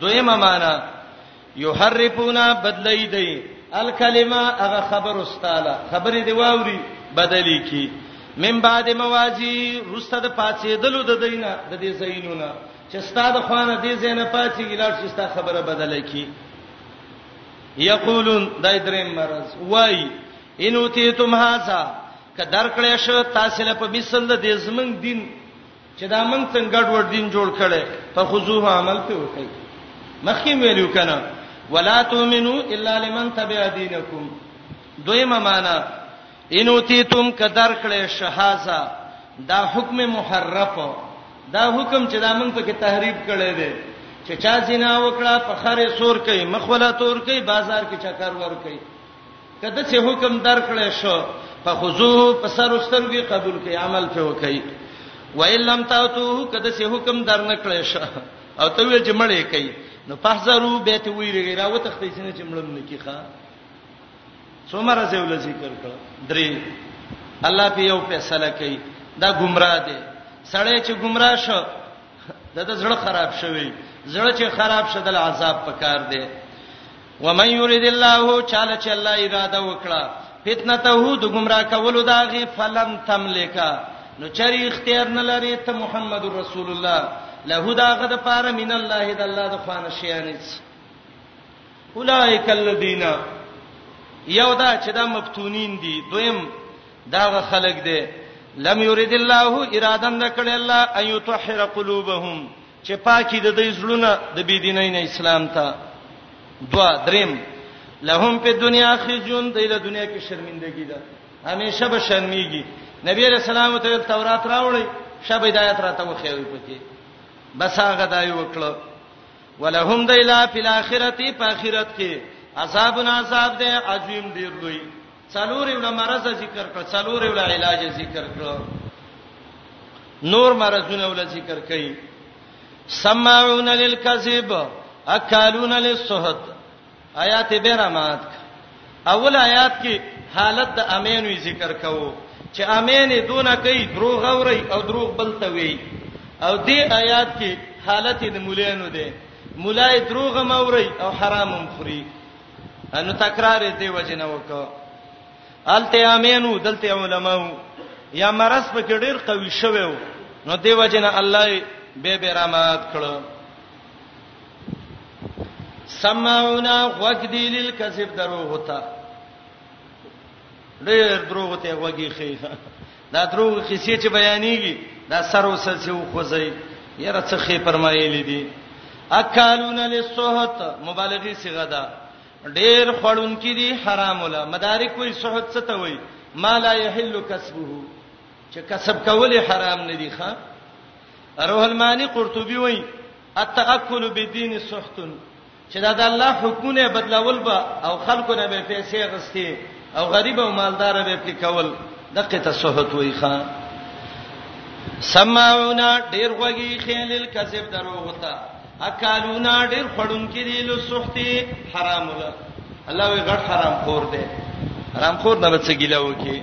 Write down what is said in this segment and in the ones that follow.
دویمه معنا یحرفون بدلی دی الکلمه هغه خبر استاله خبرې دی واوري بدلی کی من بعد موازی رسته د پاتېدلو د دینه د دې زینونه چې ستاده خوانه دې زینه پاتې ګلار چې ستا خبره بدله کی یقولون دای دریم مرز وای انو تی تم هاذا ک درکړې شو تاسو له په مثل د دې زمنګ دین چې دا من څنګه ګډ وډ دین جوړ کړي فخذوه عمل په وکړي مخکې ویلو کنه ولا تؤمنو الا لمن تبع دینکم دویمه معنا انو تیتم قدر کړي شهازه دا حکم محرف دا حکم چې دا من په کې تحریف کړي دي چې چا زنا وکړه په خره سور کوي مخوله تور کوي بازار کې چکر ور کوي کته چې حکم درکړې شو فخذو په سر سترګې قبول کړي عمل په وکړي و ان لم تاتو کته چې حکم درنکړې شو او ته ویل چې مړې کوي نو فحذرو به ته ویری را وته خپې سینې چې مړم نکی ښا څومره زول ذکر کړ درې الله په یو فیصله کوي دا گمراه دی سړی چې گمراه شو د زړه خراب شوی زړه چې خراب شدل عذاب پکار دی ومن یرید الله چاله چې الله اراده وکړه فتنته د گمراه کولو داغي فلن تملکا نو چری اختیار نه لري ته محمد رسول الله له داغه د پاره من الله د الله د خوانه شیانیت اولائک الذین یو دا چې دا مفتونین دي دویم داغه خلق دی لم یرید الله اراده نکړه الله ایتطهر قلوبهم چې پاکي د دوی زړونه د بی دینۍ نه اسلام ته دوا دریم لهم په دنیا خزیون د له دنیا کې شرمندګی ده همیشه به شرمېږي نبی رسول الله ته تورات راوړی شب ہدایت راته وخیوي پکې بس هغه دای وکړو ولهم دیلا فی الاخرته په اخرت کې عذاب عذاب ده عظیم ډیر لوی څلور یو مرز ذکر کړ څلور یو علاج ذکر کړ نور مرزونه ول ذکر کړي سماعون للكذب اکالون للسحت آیات بیرامات اول آیات کې حالت د امین وی ذکر کاوه چې امین دونه کوي دروغ اوري او دروغ بلته وی او دې آیات کې حالت د مولانو ده مولای دروغ موري او حرام مخري انو تکرار دی وجنه وکړه الته امینو دلته علماو یا مرس په کې ډیر قوي شوو نو دی وجنه الله به به رحمت کړو سمعونا وقدی للکذب درو هوتا ډېر دروغ ته وږي خي دا دروغ قصې چې بیانېږي دا سر وسل چې وخوځي یره څه خې فرمایلی دي اکالون للسحت مبالغه صيغه ده ډېر خړون کې دي حرام ولا مدارک وي سحت څه ته وي ما لا يحل کسبه چې کسب کول حرام نه دي ښا روح المانی قرطبي وایي التاکل بدین سحت چې دا د الله حکمونه بدلول به او خلکو نه به پیسې غستې او غریب او مالدار به پکې کول دغه ته سحت وای ښا سمعونا ډیر غوږی خیل الکذب درو وتا اکالونا ډیر خړون کې دی لو سحتی حرام ولا الله وی غټ حرام خور دی حرام خور نه بچ ګیلا وکي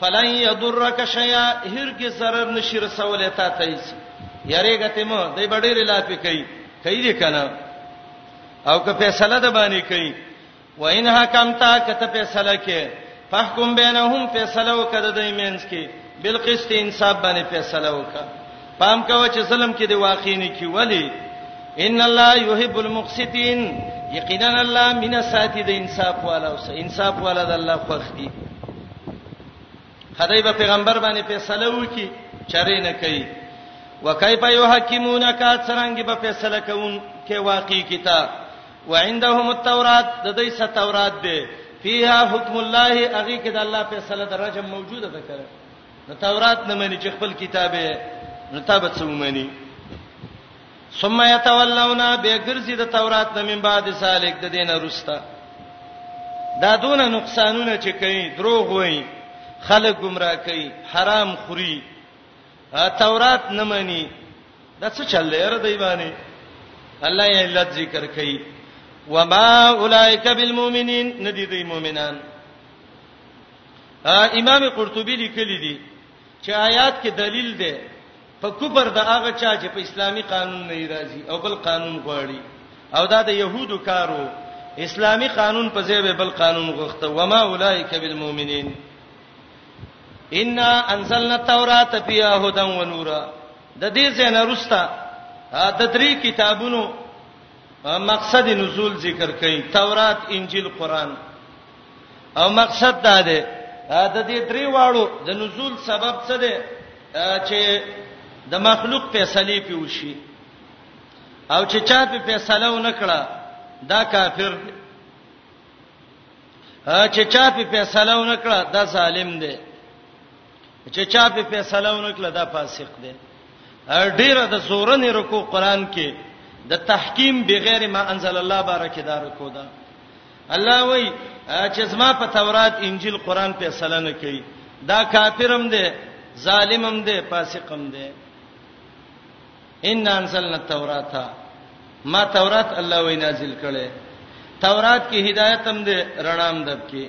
فلن یضرک شیئا هرګز ضرر نشي رسولې تا ته هیڅ یریګه ته مو دای بډیر لاپی کوي کوي دې کنه او که فیصله ده باندې کوي و ان حکمتا کته فیصله کې فحکم بینهم فیصله وکړه د ایمنس کې بالقسط انصاف باندې فیصله وکړه پام کوه چې ظلم کې دی واقع نه کی ولی ان الله يحب المقسطين یقینا الله مینا ساتي د انصاف والا او انصاف والا د الله خوښ دي خدای په پیغمبر باندې فیصله وکي چرې نه کوي وکيف يحكمونك څنګه به فیصله کوون کې واقعي کتاب وعندهم التوراۃ د دې څه تورات ده فيها حکم الله هغه کې د الله فیصله درجه موجوده ده کړه نو تورات نه مني چې خپل کتابه نو تابت سم مني ثم يتولون بغرزي د تورات نه من بعد سالک د دینه رستا دا دونه نقصانونه چې کوي دروغ وایي خلک گمراه کوي حرام خوري تورات نه مني دا څه چل دی را دی باندې الله یې علت ذکر کوي وما اولئک بالمؤمنین ندی دی مؤمنان امام قرطبي لیکلی دی چې آیات کې دلیل دی په کفر د هغه چا چې په اسلامي قانون نه راضي او بل قانون غواړي او دا د يهودو کارو اسلامي قانون په ځای بل قانون غوښته و ما اولایک بالمؤمنین ان انزلنا التوراۃ فیها هدى و نورا د دې څنګه رستا د درې کتابونو مقصد نزول ذکر کړي تورات انجیل قران او مقصد دا دی د دې درې واړو د نزول سبب څه دی چې د مخلوق فیصله پیوشي او چې چا په فیصله و نکړه دا کافر دی چې چا په فیصله و نکړه دا ظالم دی چې چا په فیصله و نکړه دا فاسق دی ډیره د زورنې رکو قران کې د تحکیم بغیر ما انزل الله بارکه دار کو دا الله وای چې زما په تورات انجیل قران فیصله نه کوي دا کافرم دی ظالمم دی فاسقم دی ان انزلنا التوراۃ ما تورات الله وای نازل کړي تورات کې هدایت هم دی رڼا هم دب کې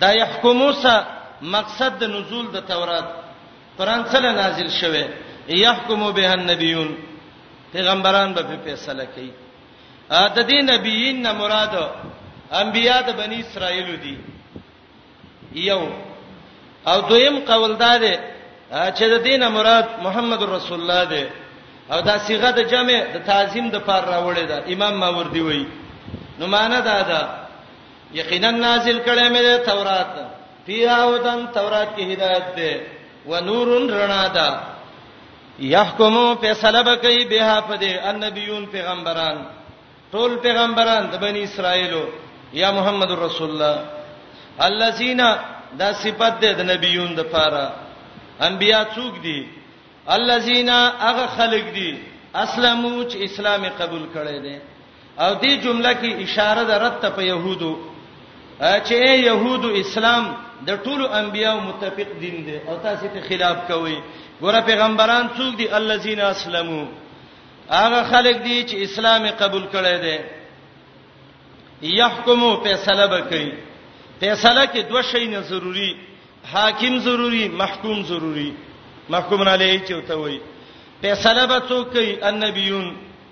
دا يحكموسا مقصد د نزول د تورات قران سره نازل شوه يحكمو به النبيون پیغمبران به فیصله کوي د دې نبیین نه مراد انبیا د بنی اسرائیل دي یو او دویم قول دا دی چې د دینه مراد محمد رسول الله دی او دا صيغه د جمع د تعظیم د پار راوړې ده امام ماوردی وایي نو معنا دا ده یقینا نازل کړه مې ده تورات فیها هدن تورات کې هدایت ده و نورن رڼا ده یحکمو فیصله بکئی بها پدې النبیون پیغمبران ټول پیغمبران د بنی اسرائیلو یا محمد رسول الله الذین دا صفت ده د نبیون د پاره انبیا څوک دي الذین هغه خلق دي اسلمو چې اسلام قبول کړي دي او دې جمله کې اشاره ده رد ته په يهودو چې يهودو اسلام د ټولو انبيانو متفق دین دی او تاسو ته خلاف کوي ګوره پیغمبران څوک دي الذين اسلموا هغه خلک دي چې اسلام قبول کړي دي يحكمو فیصله وکړي فیصله کې دوه شی نه ضروری حاکم ضروری محکوم ضروری محکوم علیه چې وته وي فیصله به څوک کوي النبیون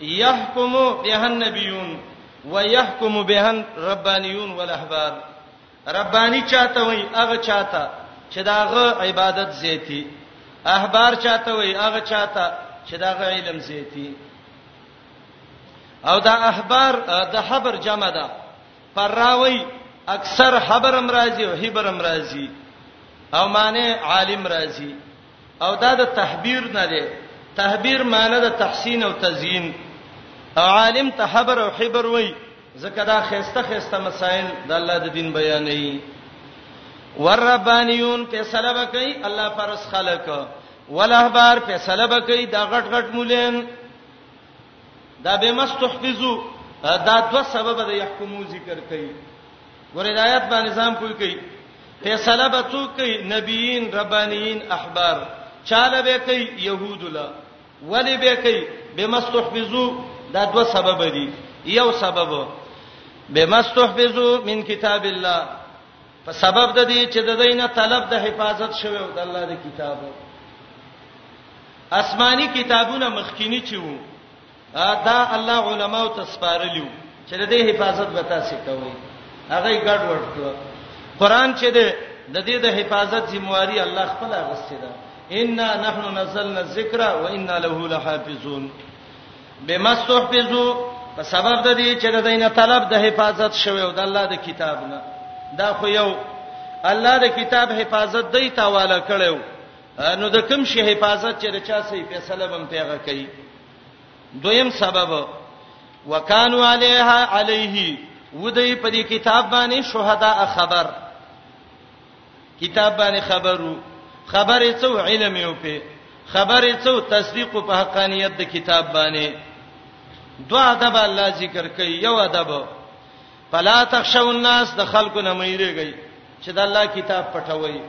يحكم بها النبيون ويحكم بها الربانيون والاحبار ربانی چاته وای هغه چاته چې داغه عبادت زیاتی احبار چاته وای هغه چاته چې داغه علم زیاتی او دا احبار د حبر جمع ده پر راوی اکثر حبر امراضی او حبر امراضی او معنی عالم راضی او دا د تحبیر نه دی تحبیر معنی د تحسین او تزیین او عالم ته حبر او حبر وای زکه دا خيسته خيسته مسائل د الله د دین بیانې وربانیون په سلب کوي الله پرس خلق ولهبار په سلب کوي دا غټ غټ مولین دا به مستحفظو دا دو سبب د يحكمو ذکر کوي ګورې د آیات باندې ځان پوي کوي فیصله به څوک کوي نبیین ربانیین احبار چاله به کوي يهود لا ولی به کوي بمستحفظو دا دو سبب دي یو سبب بمستحفظو من کتاب الله په سبب د دې چې د دینه طلب د حفاظت شوه او د الله د کتاب آسماني کتابونه مخکینی چې وو دا الله علماو ته سپارلیو چې د دې حفاظت به تاسو کوی هغه ګډ وډ کړو قران چې د د دې د حفاظت ذمہواری الله خپل غوښته ده ان نحن نزلنا الذکر وانا له لحافظون بمستحفظو په سبب د دې چې د دینه طلب د حفاظت شوی او د الله د کتاب نه دا خو یو الله د کتاب حفاظت دی تاواله کړو نو د کوم شي حفاظت چې رچا سي فیصله بم پیغه کوي دویم سبب وکانو علیها علیه ودی په دې کتاب باندې شهدا خبر کتاب باندې خبرو خبرې څو علم یو په خبرې څو تصدیق په حقانیت د کتاب باندې دوا ادب الله ذکر کوي یو ادب فلا تخشوا الناس د خلکو نه مېریږي چې د الله کتاب پټوي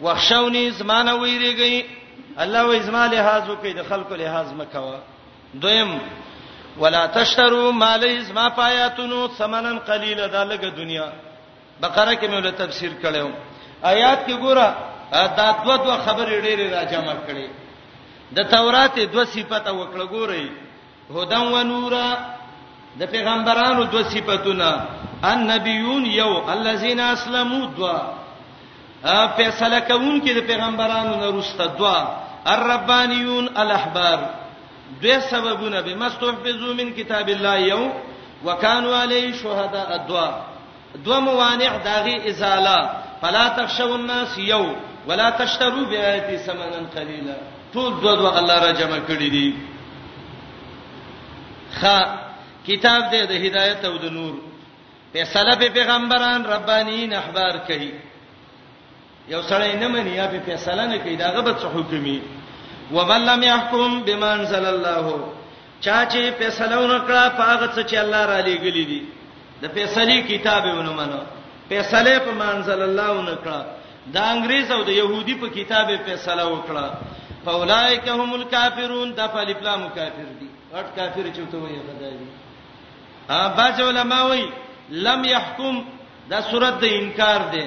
وخشونی زمانه وېریږي الله و ازما لحاظ وکي د خلکو لحاظ مکوا دویم ولا تشترو مال ازما پایاتونو ثمنن قلیل دا لګه دنیا بقره کې مې له تفسیر کړو آیات کې ګوره دا دو دو خبرې ډېرې راجمع کړې د تورات دو صفته وکړه ګورئ هدن و نورا د پیغمبرانو دو صفاتونه النبیون یو الذين اسلموا دوا فیصله کوون کې د پیغمبرانو نه روسته دوا الربانیون الاحبار دوه سببونه به مستحفظو من کتاب الله یو وکانو علی شهدا ادوا دوه موانع داغي ازاله فلا تخشوا الناس یو ولا تشتروا بیاتی ثمنا قلیلا ټول دوه دوه الله را جمع کړی دي خ کتاب دې د هدایت او د نور فیصله به پیغمبران ربانین احبار کوي یو سړی نه مني یا په فیصله نه کوي داغه به څه حکمي ومن لم يحكم بما انزل الله چا چې فیصله ونکړه پاغه څه چې الله را لېګلې دي د فیصله کتاب ونه منو فیصله په منزل الله ونکړه د انګريز او د يهودي په کتاب فیصله وکړه فاولائک هم الکافرون د فلپلام کافر دي اټ کافر چوته وي غداري ا باج علماء وي لم يحكم دا صورت د انکار دی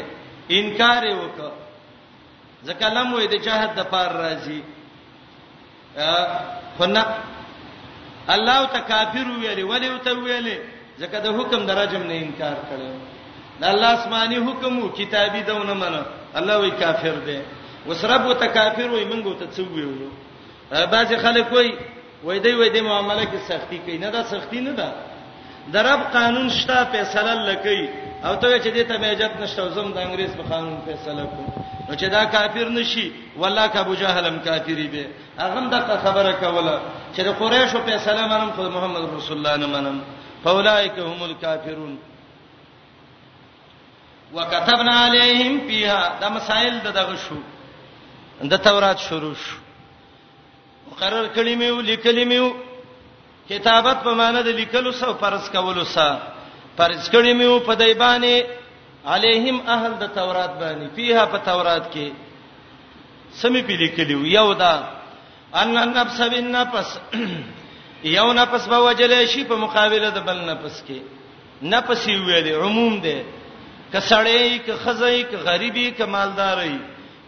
انکار یې وکړ ځکه لم وې د جهاد د پار راځي خنا الله ته کافر ویلې ولې ته ویلې ځکه د حکم درجم نه انکار کړو د الله آسماني حکم او کتابي دونه منه الله وی کافر دی وسرب وته کافر وای منګو ته څو ویلو بعضی خلک وای وای دی وای د معاملې کې سختی کوي نه دا سختی نه ده درب قانون شته فیصله لکې او ته چې دې ته میجت نشته زم د انګريز په قانون فیصله کوم نو چې دا کافر نشي والله کا ابو جهل هم کافری به هغه دغه خبره کوله چې د قریشو فیصله منم خو محمد رسول الله نه منم فاولائک هم الکافرون وکتبنا علیهم فیها دا مسائل د دغه شو د تورات شروع شو مقرر کړی میو لیکلی میو کتابت په معنی د لیکلو سره فرض کولو سره فرض کړی میو په دای باندې علیهم اهل د تورات باندې فیها په تورات کې سمې پیلې کلیو یو دا ان النفس بالنفس یو نفس به وجل شي په مقابله د بل نفس کې نفس ویل عموم دی ک سړی ک خزای ک غریبی ک مالداري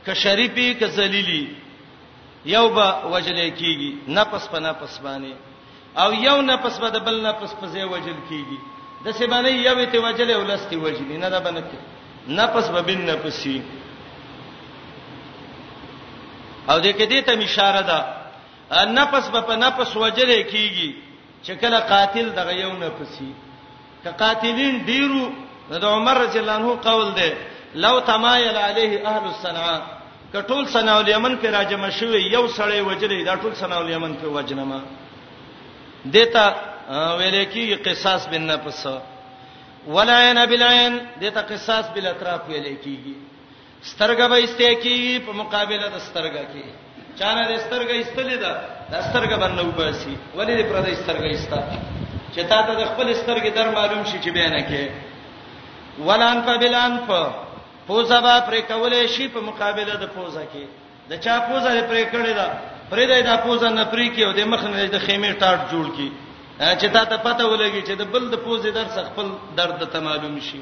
ک شریفي ک ذلیلی یو به وجل کیږي نفس په نفس باندې او یو نه پس بد بل نه پس پځه وجل کیږي د څه باندې یوې ته وجل او لستي وجل نه ده بنته نه پس به بن نه پسی او دې کې دې ته اشاره ده نفس به په نفس وجل کیږي چې کله قاتل دغه یو نفسي که قاتلین ډیرو نو د عمر رضی الله عنه قول دی لو تمایل علیه اهل الصنعاء کټول صنعاء الیمن پر راجم شوی یو سړی وجلې دا ټول صنعاء الیمن په وجنما دته ویل کیږي قصاص بن نفس ولاین بلاین دته قصاص بل اطراف ویل کیږي سترګه به ایسته کیږي په مقابله د سترګه کې چانه د سترګه ایستلې ده د سترګه باندې وباسي ولې پر د سترګه ایسته چې تا ته د خپل سترګې در معلوم شي چې بیان کې ولان په بلان په پوزا به پر کولې شي په مقابله د پوزا کې د چا پوزا پر کړې ده پرې د دا پوزا نه پرې کې او د مخ نه د خیمه ټاټ جوړ کی چې تا ته پته ولګي چې د بل د پوزې در څخه خپل درد ته معلوم شي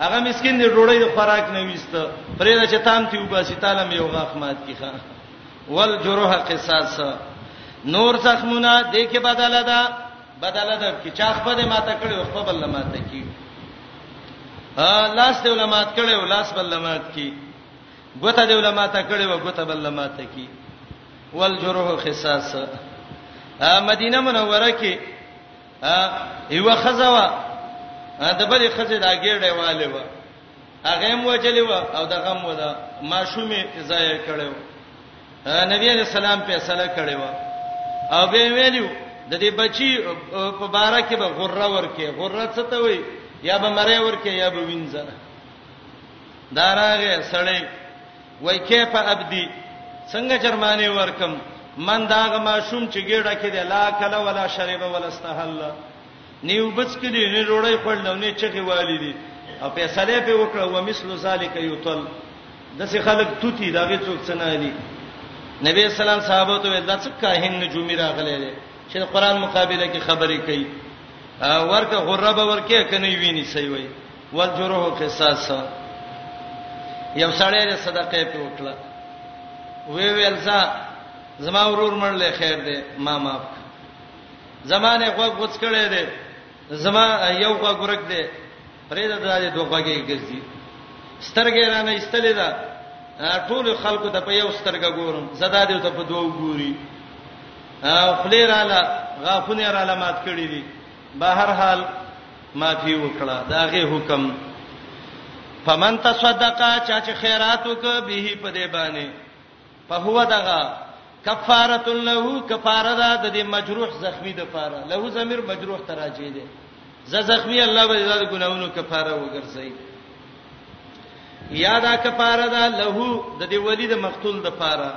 هغه مسکین دی ډوړی د خوراک نه ویست پرې دا چې تام تی وباسي تعالی مې یو غاخ مات کی خان ول جروح قصاص نور زخمونه دې کې بدل ده بدل ده چې چا خپل ماته کړي او خپل بل ماته کی لاس دی علماات کړي او لاس بل علماات کی ګوته دی علماات کړي او ګوته بل علماات کی ول جروح قصاص مدینه منوره کې یو خزه وا د بلې خزه دا ګیړې والے وا هغه هم وجلې وا او دغه هم ودا ماشومې ځای کړو نبی علیہ السلام فیصله کړې وا او به ویلو د دې بچي په بارا کې به غره ورکه غره څه ته وي یا به مړې ورکه یا به وینځه داراغه سړې وای کیف ابدی څنګه جرمانه ورکم من داغه ماشوم چې ګډه کې دی لا کله ولا شربه ولا استحل نیو بچ کې دی نه روړی خړل نه چغي والی دی او فیصله په وکړه و مثل ذالک یطل دسه خلق توتی داغه څوک څنګه علی نبی اسلام صحابه ته دا څه کاهن نجومی راغلی دی چې قرآن مقابله کې خبرې کوي ورکه غربه ورکه کني ویني سي وي والجروح قصاص یو سړی له صدقې په وکړه وی ویل ځا زما ورور مړ له خیر دی ما ما زمانه غوږ وڅ کړي دی زما یو غوږ ورک دی پرې د دې دوه غوږې ګرځي سترګې را نه استلې ده ټول خلکو ته په یو سترګه ګورم زدا دې ته په دوه ګوري خلیراله غافونه را لمات کړی دي بهر حال معافي وکړه د هغې حکم فمن تصدق چا چې خیرات وک به په دې باندې په هو دغه کفاره له کفاره ده د دې مجروح زخمی د پاره له زمير مجروح تراجی ده ز زخمی الله به د ګناونو کفاره وګرځي یادا کفاره ده له د دې ولید مقتول د پاره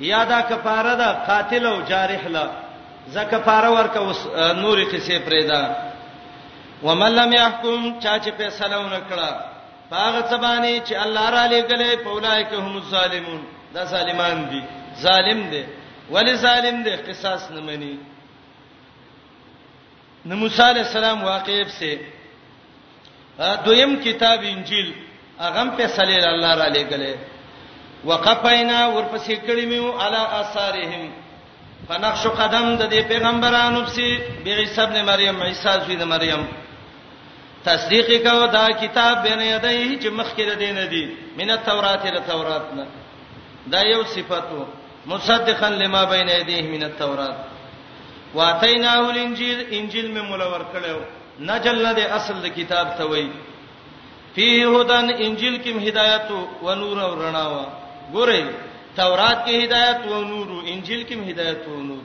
یا دا کفاره ده قاتل او جارح له زکه فاره ورکه اوس نورې قصې پرېدا ومن لم يحكم چا چې فیصله ونکړه هغه څبانی چې الله را لېګلې پولای کې هم ظالمون دا ظالمان دي ظالم دي ولی ظالم دي قصاص نه مني نو موسی علی السلام واقعیب سه دویم کتاب انجیل هغه په صلی الله را لګلې وقفینا ورپسې کړی میو علی اثارهم فنقش قدم د دې پیغمبرانو پسې به عیسی ابن مریم عیسی زوی د مریم تصدیق کو دا کتاب بین یدی چې مخکې د دین دی مینه تورات له تورات نه دا یو صفاتو مصدقا لما بین ایدیه من التورات واتیناه الانجیل انجیل مې مولا ورکړیو نجل نه د اصل د کتاب ته وای فيه هدن انجیل کې هدایت او نور او رڼا و ګورئ تورات کې هدایت او نور انجیل کې هدایت او نور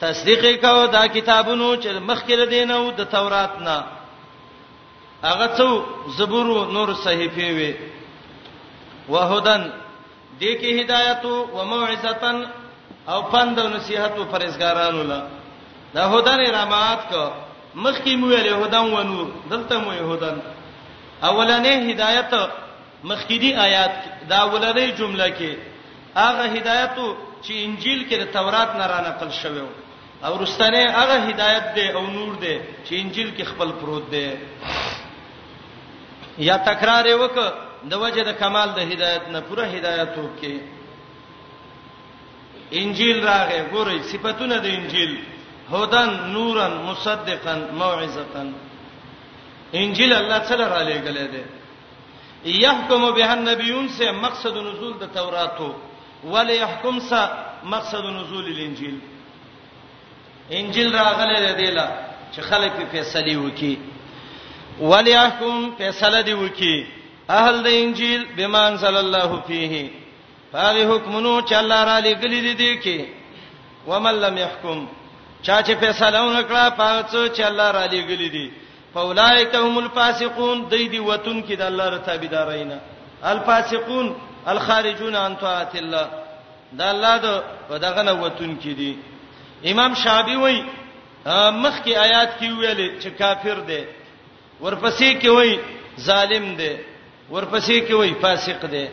تصدیق یې کاوه دا کتابونو چې مخکې له دینه او د تورات نه هغه څو زبور نور صحیفه وي وهدن دې کې هدایت او موعظتن او پند او نصيحت او پرېزګارانو لا دا هدن رحمات کو مخکې مو ویلې هدن و نور دلته مو هدن اولنې هدایت مخکینی آیات کې دا اولنۍ جمله کې هغه هدایت چې انجیل کې د تورات نه را نقل شوی و او ورستنه هغه هدایت دی او نور دی چې انجیل کې خپل پروت دی یا تکرار وک د وجه د کمال د هدایت نه پوره هدایت وکي انجیل راغې ګورې صفاتونه د انجیل هدن نورن مصدقا موعظه انجیل الله تعالی را لېګلې ده یحکم بها النبیون سے مقصد نزول د تورات ولی یحکم سا مقصد نزول الانجیل انجیل راغله دیلا چې خلک په فیصله وکي ولی یحکم فیصله دی وکي اهل د انجیل بما انزل الله فيه هغه حکمونو چې الله را لګلې دي دي کې ومن لم يحكم چا چې فیصله ونکړه پاتڅ چې الله را لګلې دي فاولائک هم الفاسقون دی دی وتون کې د الله رتابیدارینا الفاسقون الخارجون عن طاعت الله دا الله د دغه نه وتون کې دي امام شعبي وای مخ کې آیات کې ویل چې کافر دی ورپسې کې وای ظالم دی ورپسې کې وای فاسق دی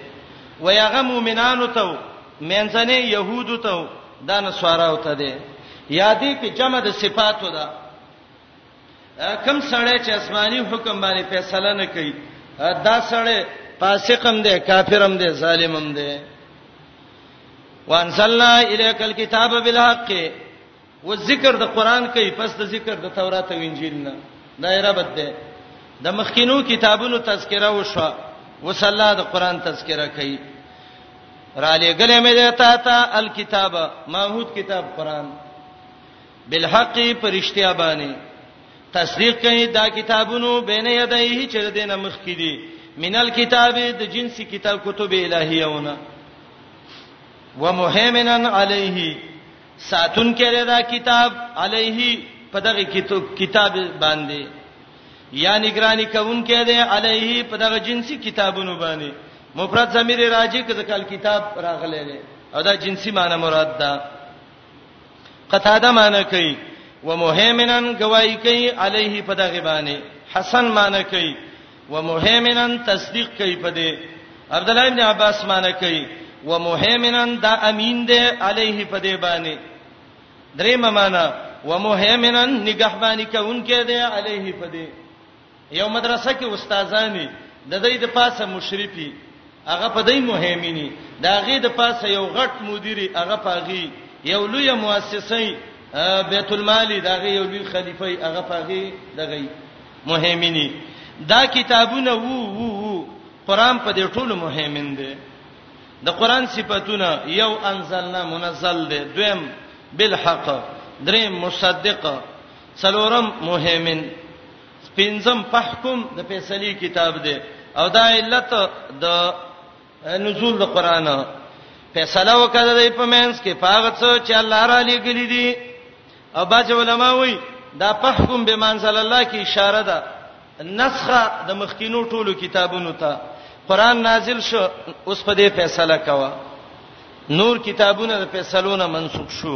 وای هغه مؤمنانو ته مینځنه يهودو ته دا نسواراو ته دی یادې کې جمع د صفاتو ده کوم سړی چې آسماني حکم باندې فیصله نه کوي دا سړی فاسقم دی کافرم دی ظالمم دی وانزلنا الیک الكتاب بالحق و ذکر د قران کوي پس د ذکر د تورات او انجیل نه دایره بد ده د مخکینو کتابونو تذکره وشو وصلا د قران تذکره کوي را لګلې مې ده تا ته الکتاب ماحود کتاب قران بالحق پرشتیا باندې تصدیق کوي دا کتابونو بین یدایه چې دینه مخ کې دي مینل کتاب د جنسي کتاب کتب الهیونه ومهیمنن علیه ساتون کړه دا کتاب علیه په دغه کتاب باندې یا نگرانی کوون کې دی علیه په دغه جنسي کتابونو باندې مفرد ضمیر راځي کله کتاب راغلی دی او دا جنسي معنی مراد ده قتاده معنی کوي ومهیمنن گواہی کوي علیه په دغه باندې حسن معنی کوي ومهیمنن تصدیق کوي په دې عبد الله ابن عباس معنی کوي ومهیمنن دا امین دی علیه په دې باندې دریم معنی ومهیمنن نگهبانی کوونکې دی علیه په دې یو مدرسه کې استادانی د دې د پاسه مشرفي هغه په دې مهمني دا غي د پاسه یو غټ مدیری هغه پاغي یو لوی مؤسسه بیت المال دا غي یو لوی خلیفہ هغه پاغي دغه مهمني دا کتابونه وو وو وو قران په دې ټولو مهمن دي د قران صفاتونه یو انزلنا منزل دي دویم بالحق دریم مصدق څلورم مهمن پنځم فحکم د فیصله کتاب دی او دا علت د نزول د قران فیصله وکړه د پمنس کې پاغه څه چې الله را لګلې دي او باج علماء وایي دا فحکم به منزل الله کې اشاره ده نسخه د مخکینو ټولو کتابونو ته قران نازل شو اوس په دې فیصله کوا نور کتابونه د فیصلو نه منسوخ شو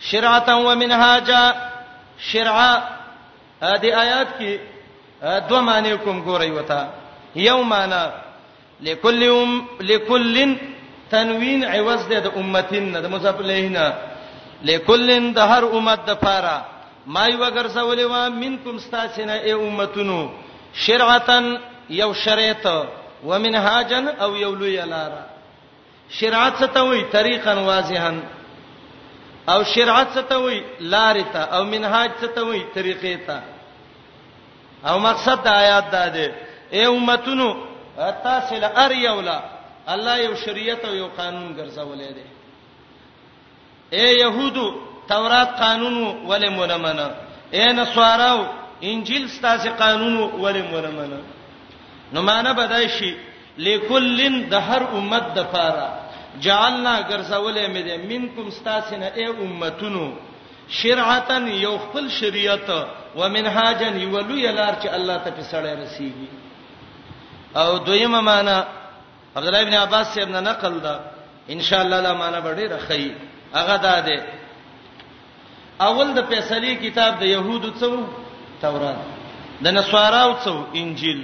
شرعتا ومنهاجا شرعا د آیات کې دوه معنی کوم ګورئ وتا یو معنی لکل ام لکلن تنوین عوض ده د امتین نه د مضاف الیه نه لکلن د هر امت د پاره ما یو ګرځولې و منکم استاسنه ای امتونو شرعتن یو شریعت ومنهاجن او یو لوی لاره شرعت څه ته وایي طریقا واضحا او شرعت څه ته وایي لارې ته او منهاج څه ته وایي طریقې ته او مقصد د آیات دا دی اے امتونو تاسو له ار یولا الله یو شریعت او یو قانون ګرځولې دی اے يهودو تورات قانون ولې مونږ منه اے نصاراو انجیل ستاسو قانون ولې مونږ منه نو معنا بدای شي لکلن د هر امت د پاره جعلنا ګرځولې مې دې منکم ستاسو نه اے امتونو شرعتا یو خپل شریعت ومنهاجا یولو یلار چې الله ته په سړی رسیږي او دویمه معنا عبد الله ابن عباس صاحب نه نقل ده ان شاء الله لا معنا به ډیره خی هغه دا ده اول د فیصله کتاب د يهودو څو تورات د نصاراو څو انجیل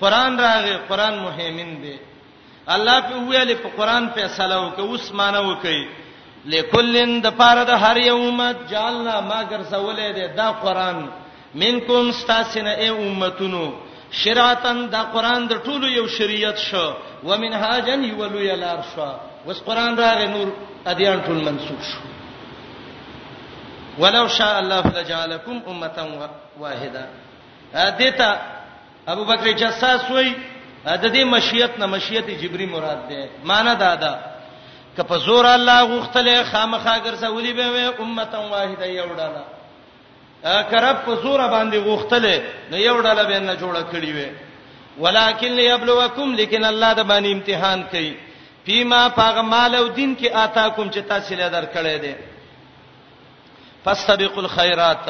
قران راغی قران مهمن دی الله په ویل په قران فیصله وکي اوس معنا وکي لکلن د پاره د هر یو امت جالنا ما ګرځولې ده دا قران منکم استاسنه ای امتونو شرعتن دا قران د ټولو یو شریعت شو ومنهاجن یولو یلار شو وس قران راغ نور ادیان ټول منسوخ شو ولو شاء الله لجعلکم امه واحده دیتا ابو بکر جساس وای د دې مشیت نه مشیت جبری مراد ده معنی دا ده که په زور الله غوښتلې خامخا ګرځولې به امه واحده یو ډاله که رب په زور باندې غوښتلې نو یو ډله به نه جوړه کړی وي ولکن ليبلوکم لیکن الله د باندې امتحان کوي فيما پاغه مال او دین کې آتا کوم چې تاسو له درکړې دي فاستبقوا الخيرات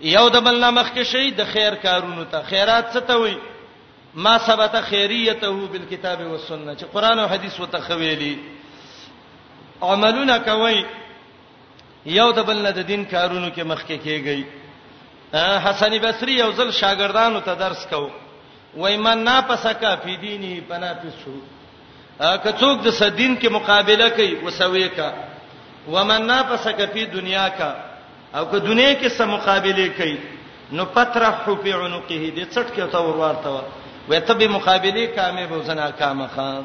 یو د بل نامخ کې شي د خیر کارونو ته خیرات څه ته وي ما ثبت خیریته بالکتاب والسنه چې قران او حدیث وته خویلي عملونه کوي یو د بل نه د دین کارونو کې مخکې کیږي حسن بصری یو ځل شاګردانو ته درس کو وای من نا پسکا فی دینی پنا پسو که څوک د سدین کې مقابله کوي وسوي کا ومن نا پسکا فی دنیا کا او که دنیا کې سم مقابله کوي نو پترح فی عنقه دې څټ کې تا ورورته وای ته به مقابله کامیاب وسنا کامخان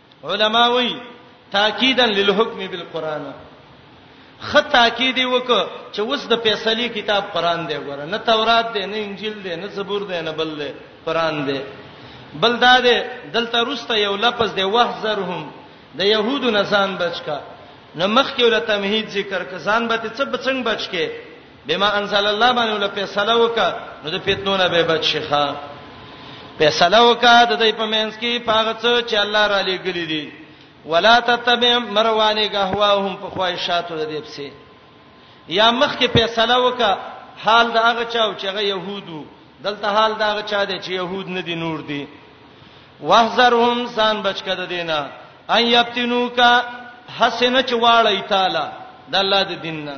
علما وایي تاکیدا للحکم بالقران خ تاکید وک چې اوس د فیصله کتاب قران دی ګوره نه تورات دی نه انجیل دی نه زبور دی نه بل دی قران دی بل دا دی دلته روسته یو لفظ دی وحذرهم د يهودو نسان بچکا نو مخکې ول تمهید ذکر کسان به څه بچنګ بچکه بما انزل الله باندې ول فیصله وکړه نو د فتنو نه به بچ شيخه فیصله وکړه د دې په مینس کې پاغه څه چې الله را لېګلې دي ولا تتبع مروانی غهواهم په خواهشاتو د دې پسې یا مخ کې فیصله وکړه حال دا هغه چاو چې هغه يهودو دلته حال دا هغه چا دی چې يهود نه دي نور دي واحذرهم سان بچکه د دینه ان یبتنوکا حسنه چواړی تعالی د الله د دینه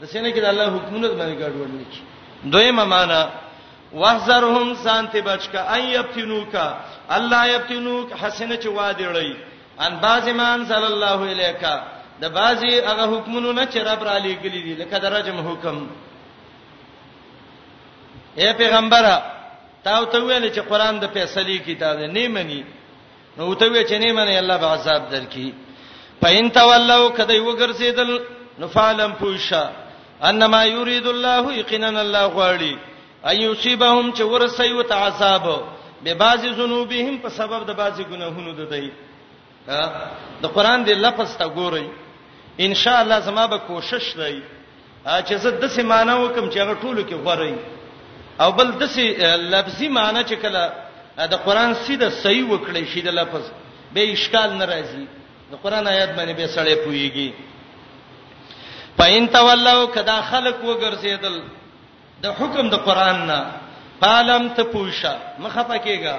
د سینې کې د الله حکمونه باندې ګډوډ نه کی دویمه معنا واحذرهم سانت بچکا ان یبتنوک الله یبتنوک حسنه چې وادړی ان باز ایمان صلی الله الیکا د بازي هغه حکمونو نه چې رب را لېګلې دي لکه درجم حکم اے پیغمبره تا ته ویل چې قران د فیصله کتاب نه مني نو ته وی چې نه منې الله به عذاب درکې پاین تولو کدی وګرځیدل نو فعلم پوښه انما یرید الله یقینا الله غواړي ايصيبهم چې ورسي وت عذاب به بعضی ذنوبهم په سبب د بعضی ګناهونو د دی د قران دی لفظ ته ګورئ ان شاء الله زما به کوشش دی چې زه د څه معنی وکم چې هغه ټولو کې غوړی او بل د څه لفظي معنی چې کله د قران سیده صحیح وکړي شي د لفظ به اشکال نه راځي د قران آیات باندې به سړې پويږي پاین تولو کدا خلق وګرځیدل د حکم د قران نه پالم ته پوښه مخه پکېګا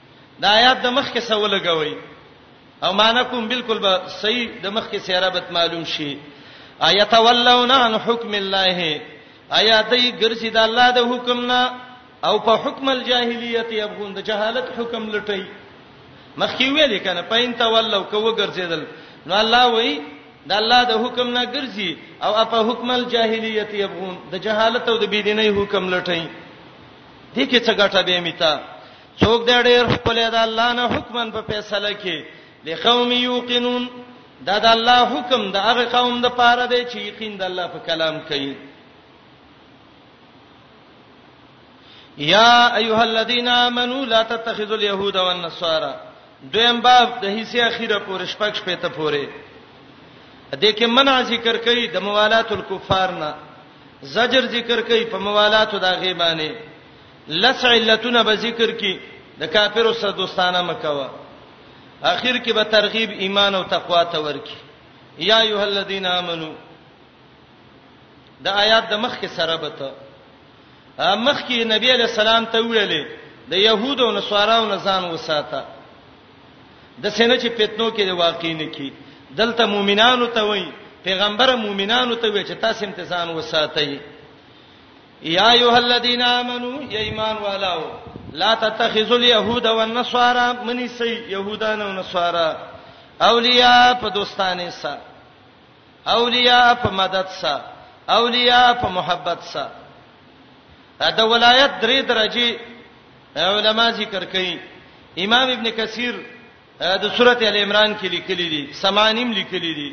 دا آیات د مخ کې سو لګوي او معنا کوم بالکل به صحیح د مخ کې سیاره بت معلوم شي آیت ولون عن حکم الله آیات دې ګرځي د الله د حکم نه او په حکم الجاهلیت یبغون د جهالت حکم لټي مخکې ویل کنه پاین تولو کو ګرځیدل نو الله وای د الله د حکم نه ګرځي او په حکم الجاهلیت یبغون د جهالت او د بيدینۍ حکم لټي دې کې څه ګټه به میته څوک د ډېر خپل د الله نه حکمن په فیصله کې لقوم یوقنون دا د الله حکم د هغه قوم د پاره دی چې یقین د الله په کلام کوي یا ایها الذین آمنو لا تتخذوا اليهود والنصارى دویم باب د حصے اخیره پورې شپږ شپې ته پورې د کې منع ذکر کوي د موالات الکفار نه زجر ذکر کوي په موالات د غیبانه لس علتونه به ذکر کی د کافرو سره دوستانه مکوه اخر کې به ترغیب ایمان او تقوا ته ورکی یا ایه الذین آمنو د آیات د مخ کې سره به ته مخ کې نبی علی السلام ته ویلې د يهودو او نصاراو نه ځان وساته د سینې چې پتنو کې واقع نه کی دلته مؤمنانو ته وایي پیغمبر مؤمنانو ته وایي چې تاسو امتحان وساتئ یا ایها الذین آمنو یا ایمان والاو لا تتخذوا اليهود والنصارى منی سی يهودان او نصارا اولیاء په دوستانه سا اولیاء په مدد سا اولیاء په محبت سا دا ولایت درې درجه علما ذکر کوي امام ابن کثیر د سورته ال عمران کې لیکلي دي سمانیم لیکلي دي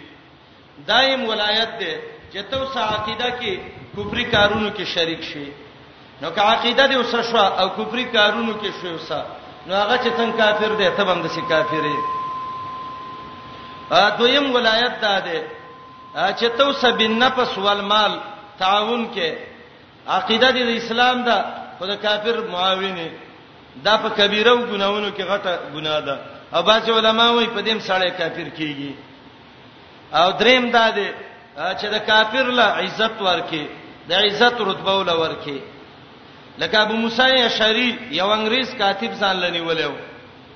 دایم ولایت ده چې تو سا عقیده کې کفري کارونو کې شریک شي نو که عقیده دې وسه شو او کفري کارونو کې شوی وسه نو هغه چې څنګه کافر دی ته هم د سي کافرې ا دویم ولایت ده ده چې تو سا بنفس والمال تعاون کې عقیده دې د اسلام ده خو د کافر معاونې دا په کبیره او ګناونو کې غټه ګناه ده او باج علماء وایي په دې سړی کافر کیږي او دریم دا دی چې د کافر له عزت ورکه د عزت رتبه ول ورکه لکه ابو موسی اشعری یو انګریز کاتب ځان لنیولیو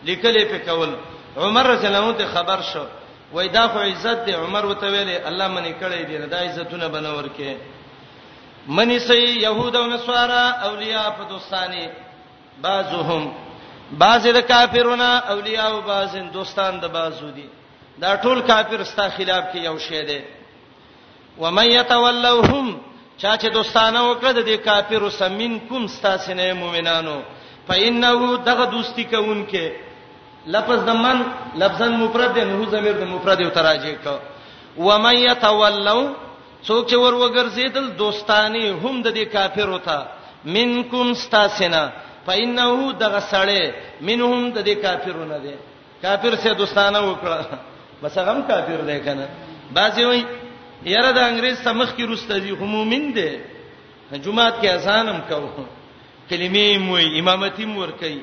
لیکلې په کول عمر رضی الله عنه ته خبر شو وای دا خو عزت دی عمر وته ویلې الله منی کړی دی دا عزتونه بنور کې منی سي يهود او نصارا اولیاء په دوستانه بعضهم بعض د کافرونو اولیاء او بعض دوستان د بعضو دي دا ټول کافر ستا خلاف کې یو شی دی و من يتولوهم چا چې دوستانه وکړه د دې کافرو سمین کوم ستا سینې مؤمنانو فإنه دغه دوستی کوونکې لفظ د من لفظا مفرد نه زمير د مفرد او تراجه کو و من يتولو څوک چې ور وګرځیدل دوستانی هم د دې کافرو ته منکم ستاسنا فإنه دغه سړی منهم د دې کافرو نه دی کافر سه دوستانه وکړه بس هغه کافر دی کنه بعضی وای یاره د انګريز سمخ کې روسته دي خو مؤمن دی جمعات کې اذان هم کوو کلمې موي امامتي مور کوي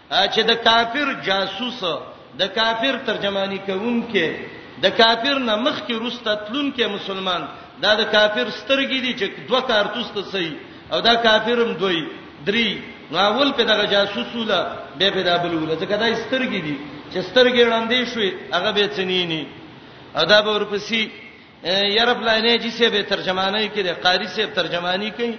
چې د کافر جاسوس د کافر ترجمانی کوونکې د کافر نه مخکې روسته تلونکې مسلمان دا د کافر سترګې دي چې دوه کارتوس ته سي او دا کافرم دوی دري نو اول په دغه جاسوس ولا به په دابل ولا ځکه دا سترګې دي چې سترګې وړاندې شوې هغه به چنيني ادا به ورپسې یاره پلانې چې سه به ترجمانای کې د قاری سه ترجمانی کوي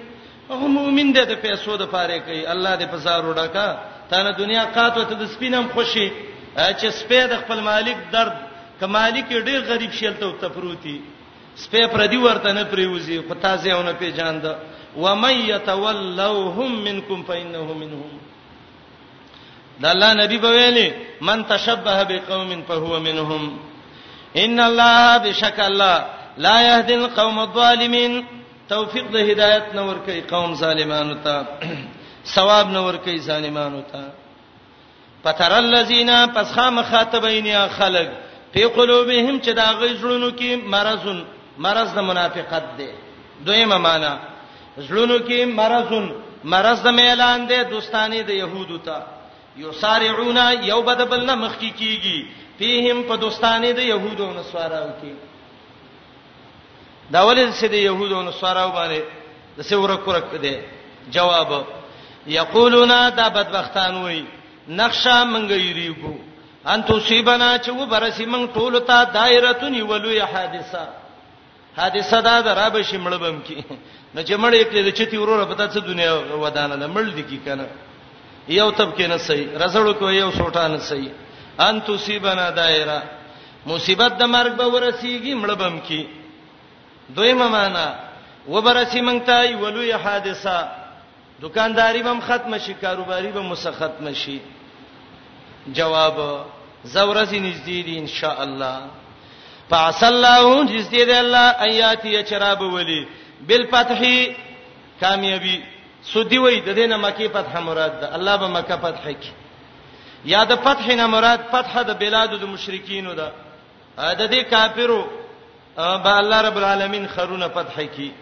هغه مؤمن دی د پیسو د پاره کوي الله دې په زارو ډکا تا نه دنیا قات وته د سپینم خوشي چې سپې د خپل مالک درد ک مالک ډیر غریب شیلته ته پروتي سپې پردي ورته نه پریوزي خو تازه ونه پیجاند و من يتولوهم منکم فانه منهم د الله نبی په ویلي من تشبه بقوم فهو منهم ان الله بشک الله لا يهدي القوم الظالمين توفیق د هدایت نور کوي قوم ظالمانو ته ثواب نور کوي ظالمانو ته پتر الذین پس خام خاطبین یا خلق په قلوبهم چې دا غي زړونو کې مرزون مرز د منافقت دی دویمه معنا زړونو کې مرزون مرز د میلان دی دوستانه د يهودو ته یسارعون یو بد بل نه مخ کی کیږي فیهم په دوستانه د يهودو او نصاراو کې دا ولې چې د يهودو او نصاراو باندې د څه ورک ورک دی جواب یقولون دا بدبختان وای نقشه منګ یریګو ان تو سیبنا چې و برسی منګ ټول ته دایره تونی ولوی حادثه حادثه دا ده را به شي مړ بم کی نه چې مړ یې کړې د چتی وروره په تاسو دنیا ودانه ده مړ دي کی کنه یو تب کې نه صحیح رزړو کو یو سوټا نه صحیح ان تصيبنا دایره مصیبت د مرګ به ورسیږي مړ بم کی دویمه معنا وبرسی مونږ ته یو لوی حادثه دکانداری بم ختم شي کاروباری به مو ختم شي جواب زورزی نږدې دي ان شاء الله فعسى الله نږدې دی الله اياتي چراب ولي بالفتح کامیابی سودی وای د دینه مکی فتح مراد ده الله به مکه فتح کی یا د فتح نه مراد فتح د بلاد د مشرکین ده د دې کافرو به الله رب العالمین خرونه فتح کی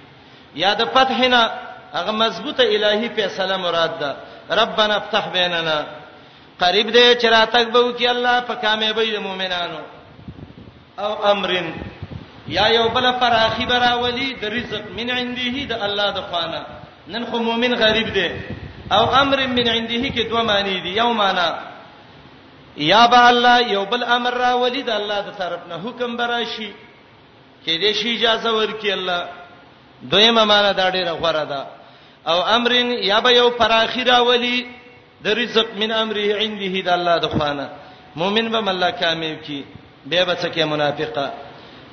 یا د فتح نه هغه مضبوطه الهی فیصله مراد ده ربنا افتح بیننا قریب دې چې راتګ به وکي الله په کامیابی د مؤمنانو او امرن یا یو بل فراخی براولی د رزق من عنده د الله د خوانه نن خو مؤمن غریب دی او امر من عنده کې دوه معنی دي یو معنی یا به الله یو بل امر را ولید الله د طرف نه حکم براشي کې دې شي اجازه ورکړي الله دویمه معنا دا ډیره غوړه ده او امرن یا به یو پر اخیره ولی د رزق من امره عنده د الله د خوانه مؤمن به الله کامیاب کی به بچکه منافقه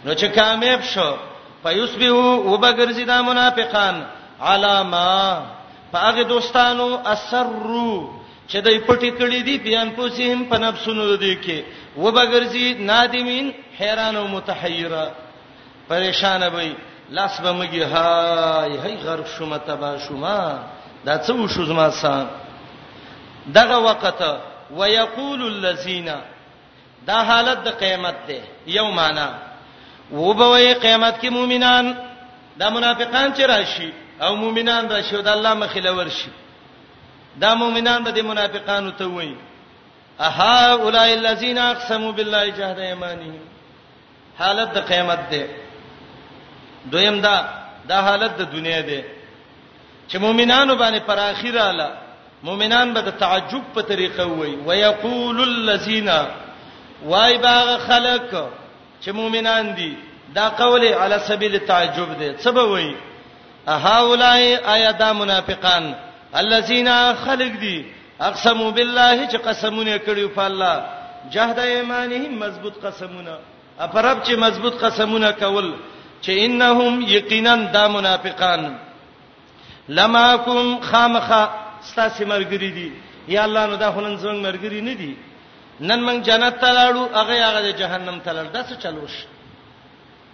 نو چې کامیاب شو فیسبه وبګرځي دا منافقان علامه په هغه دوستانو اسرو چې دای پټی کړی دی بیان پوسیم په نفسونو دی کې وبګرځي نادمین حیران او متحیره پریشان وي لاس به مګي هاي هي غرق شوم تبا شوم دا څه وشو زما سان دغه وخت ويقول الذين دا حالت د قیامت دی یو معنا و به وي قیامت کې مؤمنان دا منافقان چې راشي او مؤمنان راشي او د الله مخې لور شي دا مؤمنان به د منافقانو ته وایي اها اولای الذین اقسموا بالله جهد ایمانهم حالت د قیامت دی دویم دا دا حالت د دنیا دی چې مؤمنانو باندې پر اخیره اله مؤمنان به د تعجب په طریقه وای ويقول الذين وای باغ خلق چې مؤمنان دي دا قول علی سبیل تعجب دی څه به وای اها اولای آیا دا منافقان الذين خلق دي اقسموا بالله چې قسمونه کړی په الله جهد ایمانهم مضبوط قسمونه اپرب چې مضبوط قسمونه کول چې انهم یقینا دا منافقان لماکم خامخه ستاسو مرګری دي یا الله نو دا هنن زمنګ مرګری نه دي نن موږ جنت ته لاړو هغه هغه جهنم ته لاړ دا څه چلوش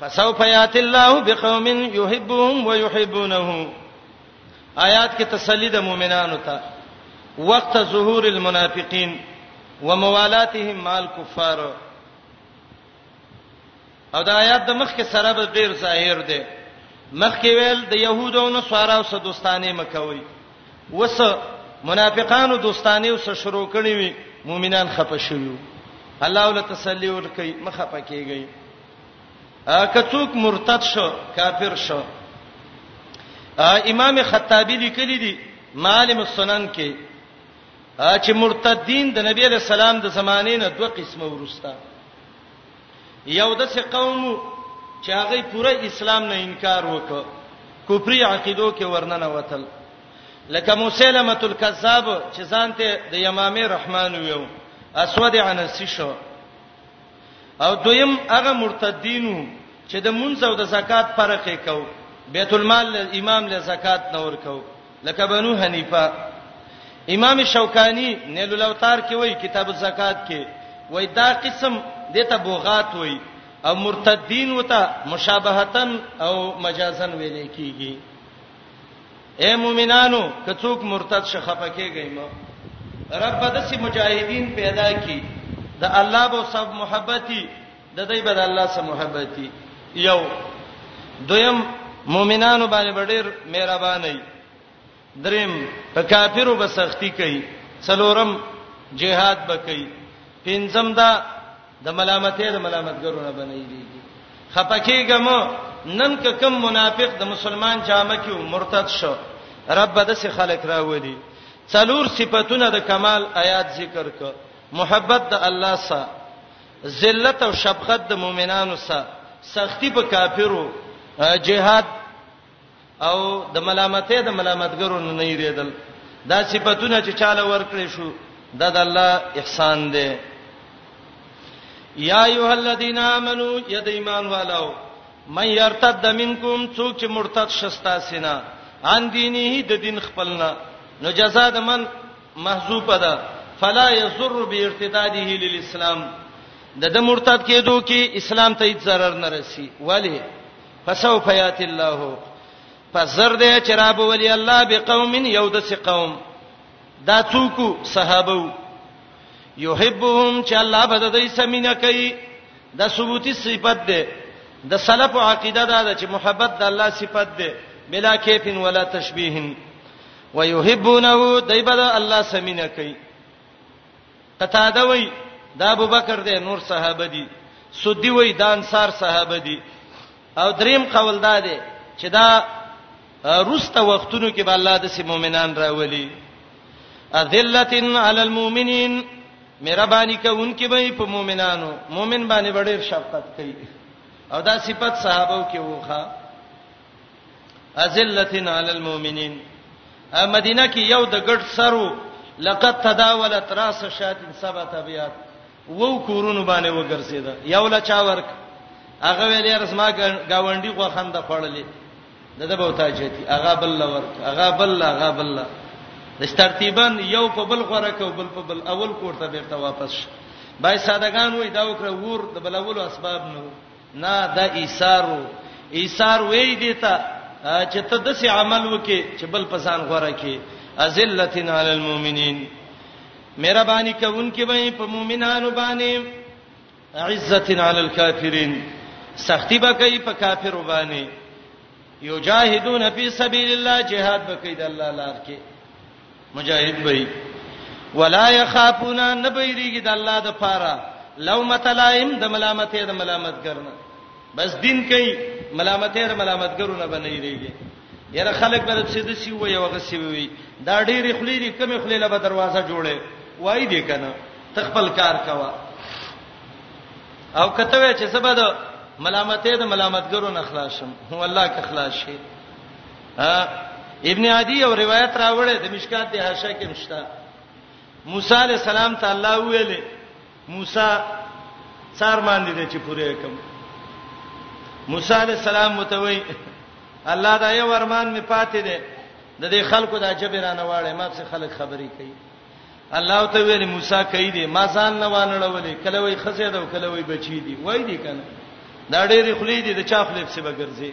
فسوف یات الله بقوم یحبهم ويحبونه آیات کې تسلی د مؤمنانو ته وقت ظهور المنافقین وموالاتهم مع الكفار او دا آیات د مخ کې سره به ډیر ظاهر دی مخ کې ویل د يهودو او نصاراو سره دوستانه مکوي وس منافقانو دوستانه وس شروع کړی وي مؤمنان خپه شویو الله ول تسلی ورکي مخه پکېږي کڅوک مرتد شو کافر شو امام خطابی لیکلی دی معالم السنن کې چې مرتدین د نبی له سلام د زمانې نه دوه قسمه ورستا یو داسې قوم چې هغه پوره اسلام نه انکار وکړ کفري عقیدو کې ورننه وتل لکه مسلمه الکذاب چې ځانته د یمامه رحمان ویو اسود عنسی شو او دویم هغه مرتدینو چې د منځ او د زکات فرق یې کو بیت المال امام له زکات نه ور کو لکه بنو حنیفه امام شوکانی نیل الاوتار کې وایي کتاب الزکات کې وایي دا قسم دته بوغات وایي او مرتدین وته مشابهتن او مجازن ویل کیږي اے مومنانو کڅوک مرتد شخه پکېږئ مو رب دسی مجاهدین پیدا کی د الله بو سب محبتي د دې بد الله سره محبتي یو دویم مؤمنانو باندې ډېر مهربان وي دریم په کافرو به سختی کوي څلورم جهاد بکي پنځم دا د ملامتې د ملامتګرونه بنېږي خپکیګم نن که کم منافق د مسلمان جامه کې مرتد شو رب د سه خلق راوړي څلور صفاتونه د کمال آیات ذکر ک محبت د الله سره ذلت او شفقت د مؤمنانو سره سختی په کافرو جهاد او د ملامتې د ملامتګرو نه نه یریدل دا صفاتونه چې چاله ورکړې شو دا د الله احسان دی یا ایه الذین آمنو ید ایمان والو من یرتد منکم څوک چې مرتد شستا سینا ان دینه د دین خپلنا نو جزاء د من محذوفه ده فلا یضر بارتداده للاسلام د د مرتد کېدو کې اسلام ته هیڅ zarar نه رسی ولی فسوف یات الله فزر دې چرابه ولی الله بقوم یو د سی قوم دا څوک صحابه یحبهم چې الله به د دې سمینه کوي دا ثبوتی صفت ده د سلف عقیده دا ده چې محبت د الله صفت ده بلا کیف ولا تشبیه ويحبونه دای به د الله سمینه کوي قتاده وای د ابوبکر د نور صحابه دي سودی وای د انصار صحابه دي او دریم قول دا دی چې دا روسته وختونو کې به الله د سي مؤمنان راولي اذلتن علی المؤمنین مهرباني کوونکې به په مؤمنانو مؤمن باندې ډېر شفقت کوي او دا صفت صحابه کې وخه ازلتن علی المؤمنین مدینه کې یو د ګډ سرو لقد تداولت راس شات سبت بیات وو کورونو باندې وګرځیدا یو لا چا ورک هغه ویلې رسما گاونډي غو خنده خړلې دغه به تاجتی هغه بل ورک هغه بل هغه بل د ترتیبا یو په بل غره کو بل په بل اول کوړه بیرته واپس شي بای سادهګان وای دا وکړه ور د بلولو اسباب نه نه دا ایثارو ایثار وی دیتا چې ته د سي عمل وکي چې بل پسان غوړه کې ازلتن علی المؤمنین مهرباني کوونکې به په مؤمنانو باندې عزتن علی الکافرین سختی به کوي په کافرو باندې یجاهدون فی سبیل الله جهاد به کوي د الله لار کې مجاهد به ولا يخافون نبيريږي د الله د پاره لومت لایم د ملامتې د ملامتګرنه بس دین کوي ملامتې د ملامتګرونه بنې دیږي یره خلک به څه د سی وي او غسی وي دا ډېر خلی دي کمی خلی له دروازه جوړه وای دی کنه تخپل کار کوا او کته وای چې سبا د ملامتې د ملامتګرو نه خلاصم هو الله که خلاص شي ابن عدی یو روایت راوړی د مشکات د هاشا کې مشتا موسی علی السلام ته الله ویلې موسی څار باندې دې چې پوره کم موسی علی السلام متوي الله دا یو ورمان می پاتې ده د دې خلکو دا جبرانه واړې ما څه خلک خبرې کوي الله ته ویل موسی کوي دي ما ځان نه وانړولې کله وای خزه ده کله وای بچی دي وای دي کنه دا ډېری خلی دي د چا خلیب څخه بغرزي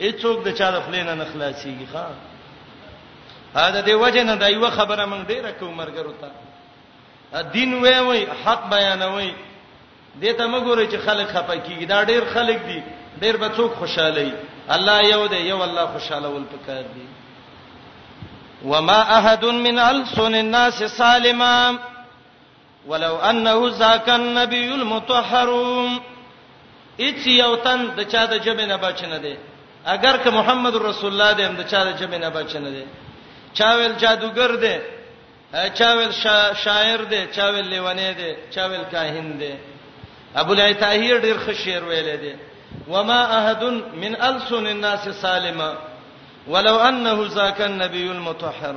هیڅوک د چا د خلې نه نخلاصيږي ښا دا د وجه نه دا یو خبره مونږ ډیره کوو مرګرو ته دین وې وې حق بیانوي دته مګورې چې خلک خپه کیږي دا ډیر خلک دي ډیر به څوک خوشاله وي الله یو دی یو الله خوشاله ول پکار دی وما احد من السن الناس سالما ولو انه ذاک النبی المطهر اچ یو تن د چا د جبه نه بچ نه دی اگر که محمد رسول الله دې هم د چا د جبه نه بچ نه دی چا ویل جادوګر دی چا ویل شا شاعر دی چا ویل لیونی دی چا ویل کاهن دی ابو العتاهیر ډیر ښه شعر ویل دی وما احد من السن الناس سالما ولو انه ذاك النبي المطهر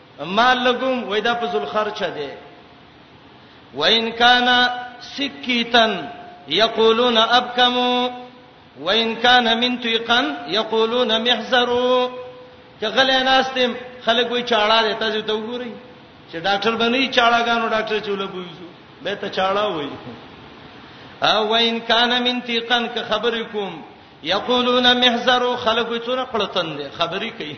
مال لګوم وای دا په ذل خرچه دی وان کان سکیتن یقولون ابکمو وان کان من تیقن یقولون محذرو که غلې ناستم خلک وای چاړه دی تاسو ته وګورئ چې ډاکټر باندې چاړهګانو ډاکټر چوله بوزو به ته چاړه وای او وان کان من تیقن که خبرې کوم یقولون محذرو خلک وای څونه قلتن دي خبرې کوي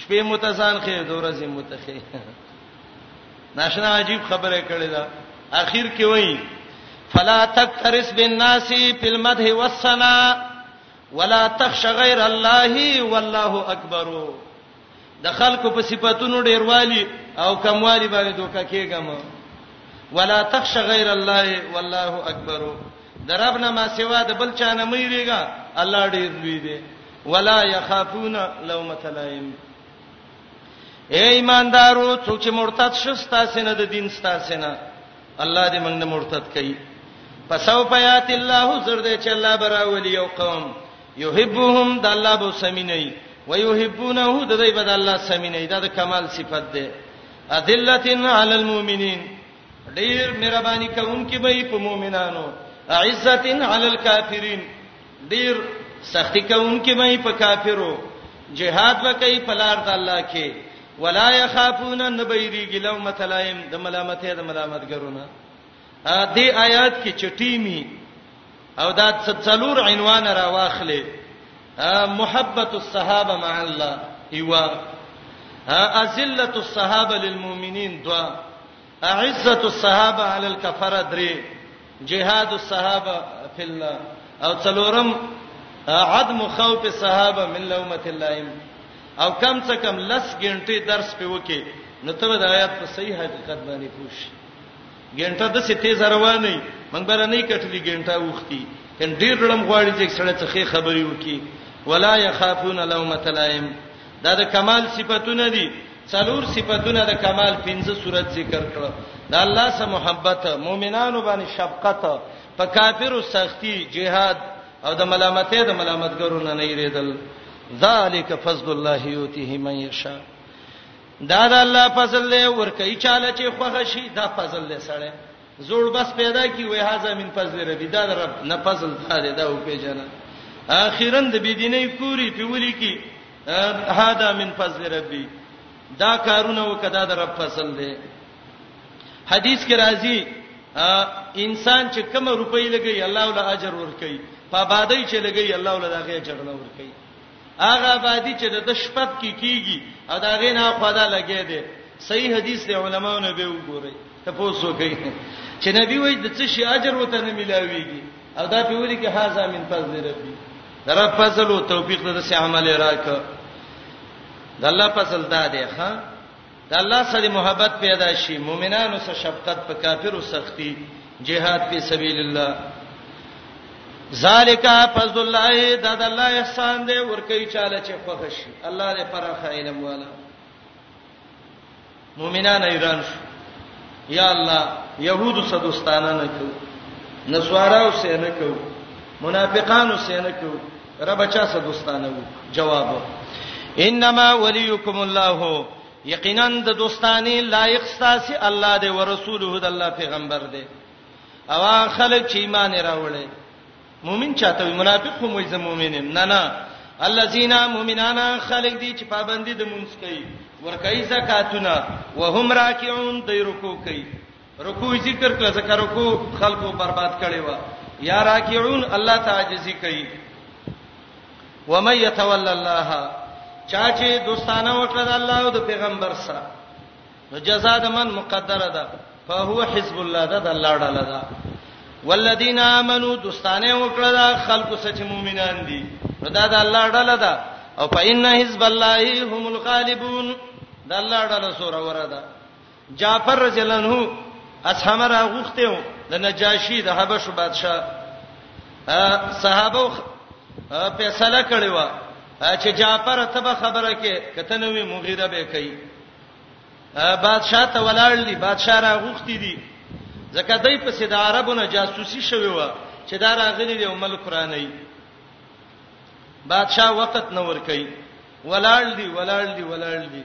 شپې متزان خې د ورځې متخې ناشنا عجیب خبره کړې ده اخر کې وایي فلا تکترس بالناس فی المدح والثنا ولا تخش غیر الله والله اکبر د خلکو په صفاتونو ډیروالی او کموالی باندې دوکه کېګم ولا تخش غیر الله والله اکبر دربنا ما سوا د بل چانه مې ریګا الله ډیر لوی دی ولا يخافون لومة لائم اے ایماندارو څوک چې مرتد شستا سينه د دین ستا سينه الله دې موږ نه مرتد کړي پسو پیات الله زرد چې الله براولي یو قوم يحبهم د الله بو سمینه ويحبونه د دې بد الله سمینه دا د کمال صفت ده اذلتن علی المؤمنین ډیر مهرباني کوونکې به په مؤمنانو عزتن علی الکافرین ډیر سختی کوونکې به په کافرو جهاد وکي په لار د الله کې ولا يخافون نبيريږي لو متلایم د ملامتې د ملامتګرونه ا دې آیات کې چټیمی او دا څلور عنوان را واخلې محبت الصحابه مع الله ایوا ازله الصحابه للمؤمنین دوا اعزت الصحابه علی الكفره درې جهاد الصحابه فی الله او څلورم عدم خوف الصحابه من لومه اللائم او کم څه کم لس غنټې درس په وکي نو ته د آیات په صحیح حقیقت باندې پوښ غنټه د څه تیز روانې مونږ بل نه کټلې غنټه وختي کین ډیر لړم غواړي چې سړی څه خبري وکي ولا یخافون لومه لائم دا د کمال صفاتونه دي څلور صفاتونه د کمال پنځه صورت ذکر کړو د الله سره محبت مؤمنانو باندې شفقت په کافرو سختی جهاد او د ملامتې د ملامتګرو نه نه یریدل ذالک فضل الله یوتیه من یشا دا د الله فضل له ور کوي چاله چې خوښ شي دا فضل له سره زوړ بس پیدا کی وای هاذا من فضل ربی دا رب نه فضل تاره دا او پیجنه اخیرا د بيدینې کوری په ولي کې هاذا من فضل ربي دا کارونه وکدا د رب فضل دی حدیث کې راځي انسان چې کوم روپۍ لګي الله ول اجر ورکړي په بادای چې لګي الله ول دغه اجر نه ورکړي هغه آبادی چې د شپب کې کی کیږي او دا غي نه خدا لګي دي صحیح حدیث دی علماو نه به وګوري ته پوسو کوي چې نبی وایي د څه شي اجر وته نه ملاويږي او دا په ویلي کې هاذا من فضل ربي در فضل او توفیق د سه عمل راک د الله فضل دا دی ښا د الله سره محبت پیدا شي مؤمنانو سره شفقت په کافرو سختی جهاد په سبیل الله ذالک فضل الله د الله احسان دی ورکی چاله چې خوښ شي الله دې پرخه علم والا مؤمنان ایران شو یا الله يهودو صدوستانه نه کو نسوارو سینه کو منافقانو سینه کو رب چا سره دوستانه وو جواب انما وليكم الله یقینا د دوستانی لایق ستاسو الله دی او رسوله د الله پیغمبر دی او خلک چې ایمان راوړي مؤمن چاته وي منافق هم وي زمومنین نه نه الذين مؤمنانا خلق دي چې پابندي د مونږ کوي ورکای زکاتونه وهم راکعون د رکوع کوي رکوع ذکر کړه ځکه رکوع خلکو برباد کړي و یا راکعون الله تعجزی کوي و مې يتول الله چا چې دوستانه وکړه د الله او د پیغمبر سره نو جزاء د من مقدره ده فهو حزب الله ده د الله ډاله ده والذین آمنو دوستانه وکړه دا خلکو سچ مؤمنان دي نو دا د الله ډاله ده او فإن حزب الله هم الغالبون د الله ډاله سوره ورده جعفر رضی الله عنه اسهمه را غوښته و د نجاشی د حبشو بادشاه صحابه فیصله کړې و چې جعفر ته به خبره کې کته نوې مغیره به کوي بادشاه ته ولاړلی بادشاه را غوښتي دي ځکه دای په سید عربونه جاسوسي شوی و چې دا راغلي دی عمل قرآنی بادشاه وخت نور کوي ولاړ دی ولاړ دی ولاړ دی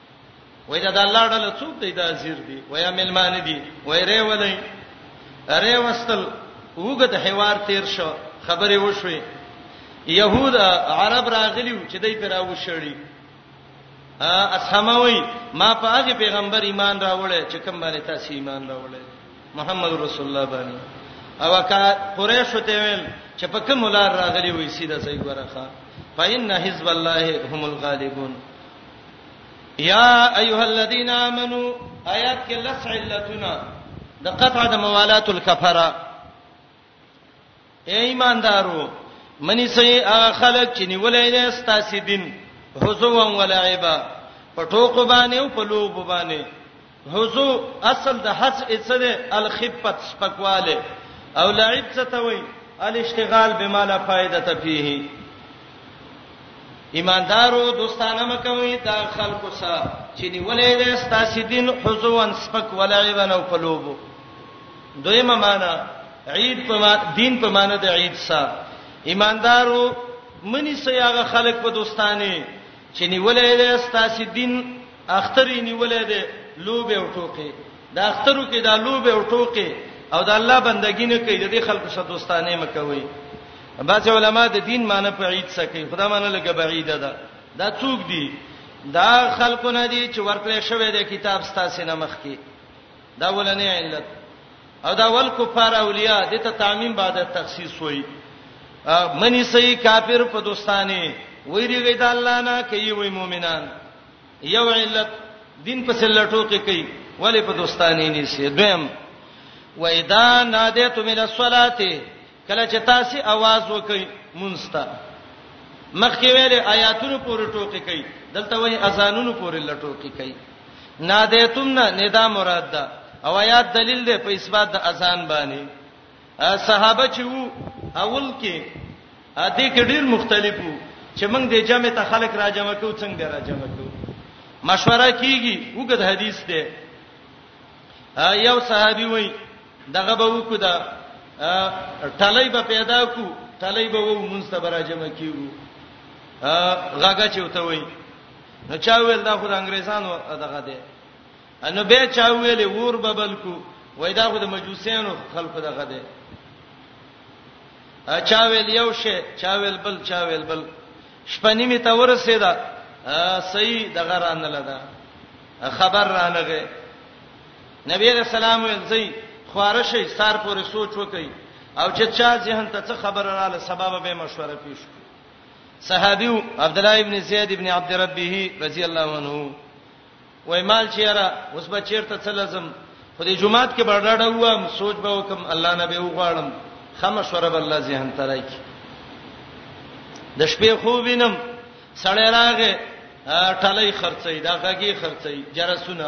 وای دا د الله ډله څوک دی دا زیر دی وای ملمان دی وای ری ولای ری وستل وګد حوار تیر شو خبرې وشوي يهود عرب راغلیو چې دای پر راو شړی اسماوي ما په هغه پیغمبر ایمان راوړل چې کوم باندې تاسو ایمان راوړل محمد رسول الله باندې او کا قریش ته ویل چې په کوم لار راغلی وې سیده صحیح ورخه فإن حزب الله هم الغالبون یا ایها الذین آمنو آیات کې لس علتنا د قطع د موالات الکفره اے ایماندارو منی سي هغه خلک چې نیولې دي ستاسو دین حزوا ولعبا په ټوکو باندې او په لوب باندې حزو اصل د حز څه ده الخفت سپکواله او لعب څه ته وای الاشتغال بما لا فائده فيه ایماندارو دوستانه مکوي دا خلکو سره چې نیولې ده ستاسو دین حزوان سپک ولعب نو قلوبو دویمه معنا عید په دین په معنا د عید سره ایماندارو منی سیاغه خلک په دوستانه چې نیولې ده ستاسو دین اخترې نیولې ده لوبه او ټوکې د اخترو کې دا لوبه او ټوکې او د الله بندګی نه کوي د دې خلکو سره دوستانه مکوي بعض علما د دین معنی په عید سکی خدا معنی لګه بعید ده دا څوک دي دا خلکو نه دي چې ورکړې شوی د کتاب ستاسو نه مخ کې دا ولنې علت او دا ول کفار اولیاء د ته تعمیم بعد تخصیص وای منی سي کافر په دوستانه ویریږي د الله نه کوي وای مؤمنان یو علت دین په سلټو کې کوي ولی په دوستانه نه سي دویم و اذا نادیتم الى الصلاه کله چې تاسو आवाज وکئ مونستا مخکې ویلې آیاتونو پورې ټوکی کوي دلته وایي اذانونو پورې لټوکی کوي نادیتم نه ندا مراد ده او آیات دلیل دی په اثبات د اذان باندې صحابه چې وو اول کې ا دې کې ډیر مختلف وو چې موږ د جامع ته خلق را جمع کوو څنګه را جمع کوو مشوره کیږي وګد حدیث دی یو صحابي وایي دغه به وکړو دا ټلۍ به پیدا کو ټلۍ به وو مونږ ته براجمه کیو غاګه چوته وای نو چا ویل دا خو د انګريزانو دغه دی انو به چا ویل ور ببل کو وای دا خو د مجوسیانو خلکو دغه دی چا ویل یو شی چا ویل بل چا ویل بل شپنی می ته ورسېدا صحیح دغه رانه لدا خبر رانغه نبی علیہ السلام ویل زئی خواره شي سار پورې سوچ وکي او چې چا ذهن ته څه خبر رااله سبب به مشوره پیش کړي صحابي عبد الله ابن زید ابن عبد ربه رضی الله عنه وای مال چیرې اوس به چیرته څه لازم خو دې جمعات کې برداډه وم سوچ به وکم الله نه به وغواړم خمشوره بل الله ذهن ترای کی د شپې خو وینم سړی راغې ټلې خرڅې دا غږی خرڅې جرسونه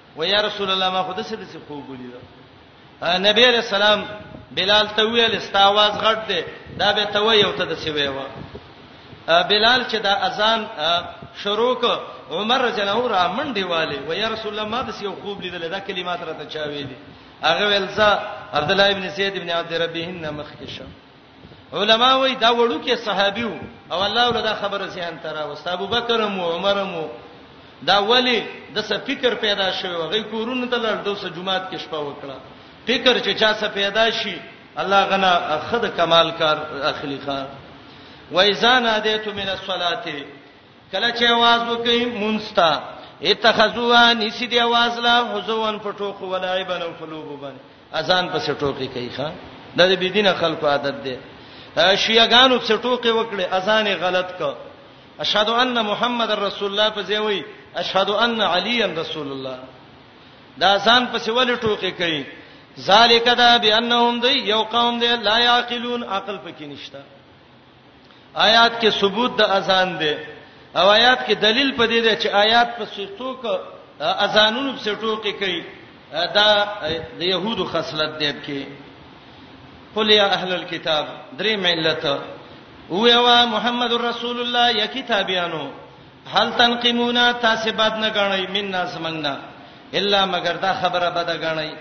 و یا رسول الله ما خود څه دسی خوب ولید نبی علیہ السلام بلال ته ویل ستا आवाज غټ دی دا به ته وی او ته د سی وی و بلال چې دا اذان شروع ک عمر رضی الله را منډي والي و یا رسول الله ما د سی خوب لیدل دا کلمات راته چا ویلي هغه ولزا عبد الله ابن زید ابن عبد ربهن مخکشه علما وای دا وړو کې صحابي وو او الله ولدا خبره زیان ترا او ابو بکر هم عمر هم دا ولی د څه فکر پیدا شوی وغه کورونه ته لړ دوسه جمعات کې شپه وکړه فکر چې چا څه پیدا شي الله غنا خد کمال کار اخلي خان وایزان ادیت من الصلاه کله چې आवाज وکي مونستا اتخذوا نسید आवाज لا حزوان پټو خو ولایبن فلوب باندې اذان په سټوکي کوي ښا د دې بيدینه خلکو عادت دی شیعاګانو سټوکي وکړي اذان غلط کو اشهد ان محمد رسول الله په ځای وي اشهد ان علی رسول الله دا اذان په سیول ټوکي کوي ذالک دا بانهم دی یو قوم دی لا یعقلون عقل پکې نشته آیات کې ثبوت د اذان دی او آیات کې دلیل په دې دی چې آیات په سټوک اذانونو په سټوک کوي دا د يهودو خصلت دی کې قل یا اهل الكتاب درې ملت ویوا محمد رسول الله یا کتابیانو هل تنقمونا تاسو بد نه غنئ منا سمنګنا الا مگر دا خبره بد غنئ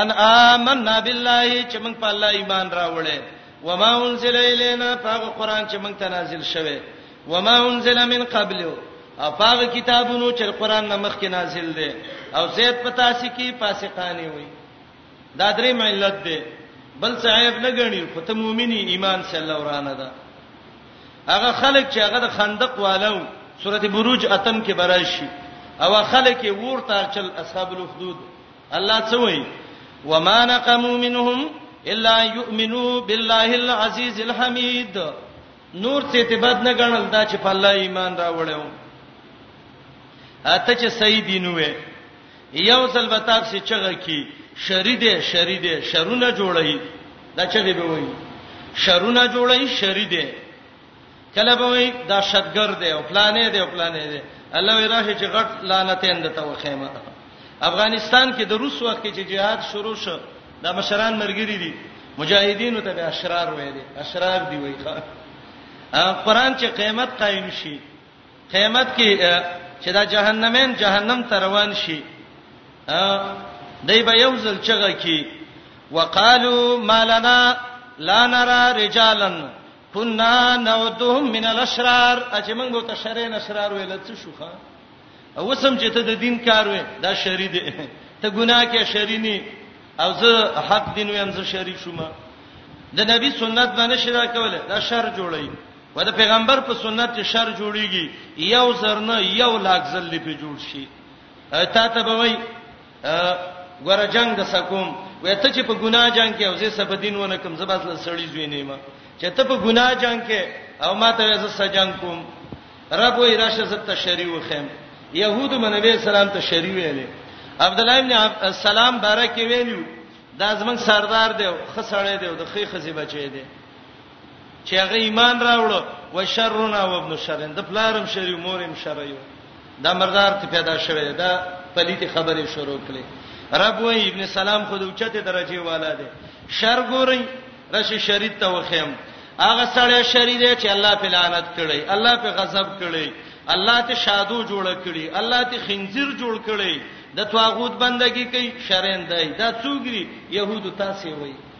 ان آمنا بالله چې موږ په الله ایمان راوړې وما انزل الینا فاغه قران چې موږ ته نازل شوه وما انزل من قبل او فاغه کتابونو چې قران نه مخکې نازل دي او زید پتا سي کی فاسقانی وي دا درې ملت دي بل صاحب نه غني خو ته مؤمنی ایمان صلی ورانه ده هغه خلک چې هغه د خندق والو سورته بروج اتم کې براشي او خلک ورته چل اصحاب الخدود الله څه وایي وما نقموا منهم الا يؤمنوا بالله العزيز الحميد نور څه ته بد نه غنل دا چې په الله ایمان راوړیو اته چې صحیح دین وې یو ځل به تاسو چغه کی شریده شریده شرونه جوړی دا چغه به وایي شرونه جوړی شریده کله به وي دا شتګر دی او پلانې دی او پلانې دی الله وی راشه چې غټ لعنتین د تو خیمه افغانستان کې د روس وخت کې چې جهاد شروع شو دا مشران مرګری دي مجاهدینو ته به اشرار وې دي اشرار دی وای قرآن چې قیامت قائم شي قیامت کې چې دا جهنمین جهنم ته روان شي دای به یو ځل چغه کی وقالو مالنا لا نرى رجالا کنا نعدهم من الاشرار چې موږ به ته شرې نشرار ویل څه شوخه او سم چې ته د دین کار وې دا شری دی ته ګناه کې شری نه او زه حق دین ویم زه شری شوم د نبی سنت باندې شرا کوله دا شر جوړی و د پیغمبر په سنت چې شر جوړیږي یو زرنه یو لاک زل په جوړ شي تا ته به وای ګوره جنگ د سکوم وې ته چې په ګناه جنگ کې او زه سب دین ونه کوم زباس له سړی زوی نه ما چې ته په ګناه جنگ کې او ما ته زه سجنګ کوم رب وې راشه زت شری وخم يهود منبي سلام ته شری ویلې عبد الله ابن السلام بارک ویلو دا زمنګ سردار دی خسړې دی د خې خزي بچې دی چې هغه ایمان راوړو وشرنا وابن شرن د پلارم شری مورم شریو دا مردار ته پیدا شوه دا پلیتی خبرې شروع کړي رب و ابن سلام خو د اوچته درجه والا دی شر ګوري رشي شریط ته وخیم هغه سړی شری دی چې الله په لعنت کړي الله په غضب کړي الله ته شادو جوړ کړي الله ته خنزیر جوړ کړي د تواغوت بندگی کوي شرین دی دا څوګری يهودو تاسو وایي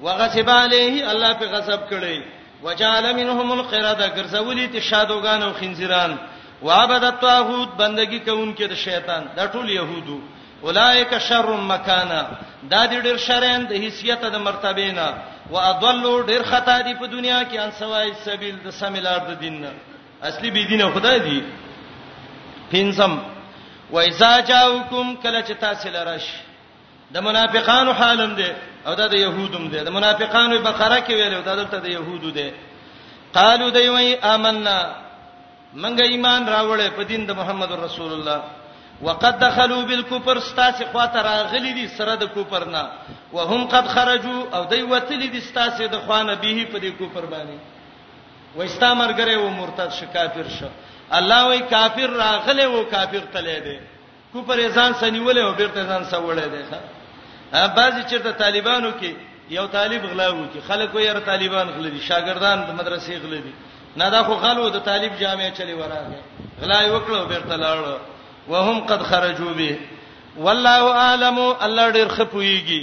وغصب علیه الله په غصب کړي وجعل منهم القرده ګرځولي ته شادوغان او خنزیران وعبد الطاغوت بندگی کوونکې د شیطان دا ټول يهودو اولائک شر مکانا دا دې ډېر شرین د حیثیت د مرتبه نه و اضلوا ډېر خطا دي په دنیا کې ان سوای سبیل د سمیلار د دین نه اصلي بی دینه خدای دی پینځم و اذا جاءکم کله چې تاسو لرش د منافقانو حالم دی او دا د يهودم دی د منافقانو بقره کې ویلو دا دلته د يهودو دی قالو دی وای آمنا منګه ایمان راوړې په دین د محمد رسول الله وقد دخلوا بالكفر ستاسو خواته راغلي دي سره د کوپر نه وهم قد خرجوا او دوی وتلي دي ستاسو د خوانه به په دې کوپر باندې وستا مرګره و مرتد ش کافر شو الله وی کافر راغله و کافر تله دي کوپر یې ځان سنیولې او بیرته ځان سوړې دی ښا بعضی چیرته طالبانو کې یو طالب غلاوي کې خلکو یې طالبان غلدي شاګردان د مدرسې غلدي نه دا خو غلو د طالب جامع چلی وراغه غلای وکړو بیرته لاړ وهم قد خرجوا به والله اعلم الله ډیر خپويږي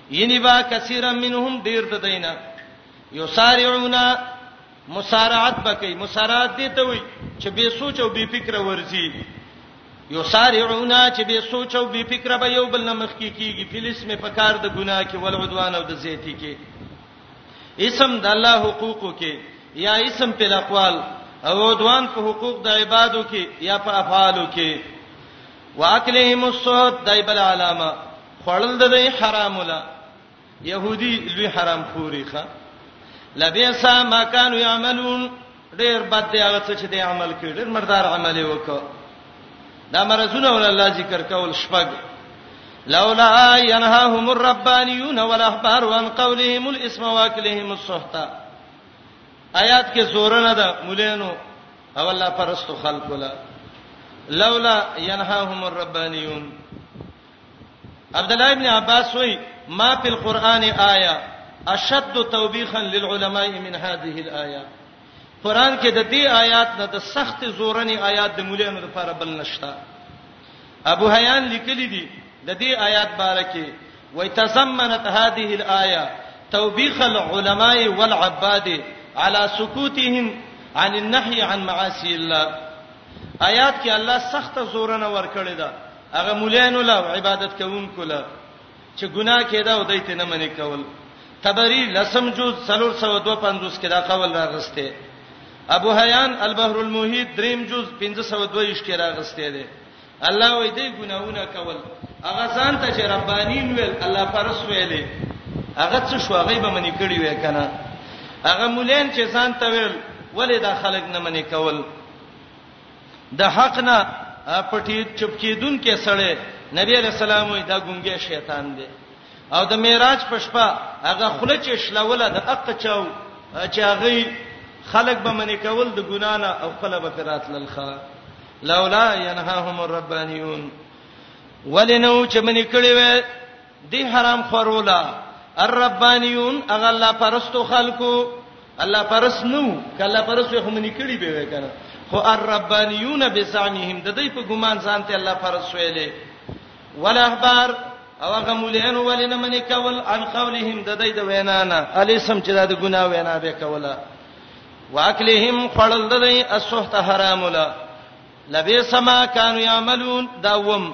ینی با کثیرا منهم ډیر د دینه یسارعون مسارعت بکې مسارعت دي ته وي چې به سوچ او به فکر ورزي یسارعون چې به سوچ او به فکر به یو بل نمخ کی کیږي فلس می پکار د ګناه کې ول عدوان او د زیتی کې اسم د الله حقوقو کې یا اسم په اقوال او عدوان په حقوق د عبادو کې یا په افعالو کې واکلهم الصوت دایبل علامه خوړل د دې حرام ولا يهودي لوی حرام خوري ښا لبئس ما كانوا يعملون ډېر بد دی هغه څه چې دی عمل کړي ډېر مردار عمل وکړ دا مرزونه ول الله ذکر کول شپږ لولا ينهاهم الربانيون والاحبار عن قولهم الاسم واكلهم السحت آیات کې زورنه ده مولانو او الله پرستو خلق ولا لولا ينهاهم الربانيون عبد الله ابن عباس وای ما په القرآن آیه اشد توبیخا للعلماء من هذه الايه قران کې د دې آیات نه د سخت زورنې آیات د مولانو لپاره بل نشتا ابو حیان لیکلی دی د دې آیات باره کې وای تزمنت هذه الايه توبیخ العلماء والعباد على سکوتهم عن النهي عن معاصي الله آیات کې الله سخت زورنه ورکړی دا هغه مولانو له عبادت کوونکو له چې ګناه کېده او دایته نه منې کول تبری لسم جز 352 کې دا قول راغسته ابو حیان البحر المحیط دریم جز 522 کې راغسته دی الله وې دې ګناونه کول هغه ځان ته چې ربانین ویل الله فرس ویلې هغه څه شو هغه به منی کړی وې کنه هغه مولین چې ځان ته ویل ولې دا خلک نه منی کول د حق نه پټې چپ کېدونکې سړی نبی علیہ السلام وی دا ګونګې شیطان دی او د معراج په شپه هغه خله چې شلوله د اق چاو چې هغه خلق به منی کول د ګنا نه او خپل به فرات للخه لولا ينهاهم الربانيون ولنو چې منی کړي وې دی حرام خورولا الربانیون اغه الله پرستو خلکو الله پرس نو کله پرس یو هم نکړي به وکنه خو الربانیون بزعمهم د دې په ګمان ځان ته الله پرس ویلې ولا احبار او هغه مولین ولنه منی کول ان قولهم د دې د وینا نه الی سم چې د ګنا وینا به کوله واکلهم خړل د دې اسوه ته حرام ولا لبئس ما كانوا يعملون داوم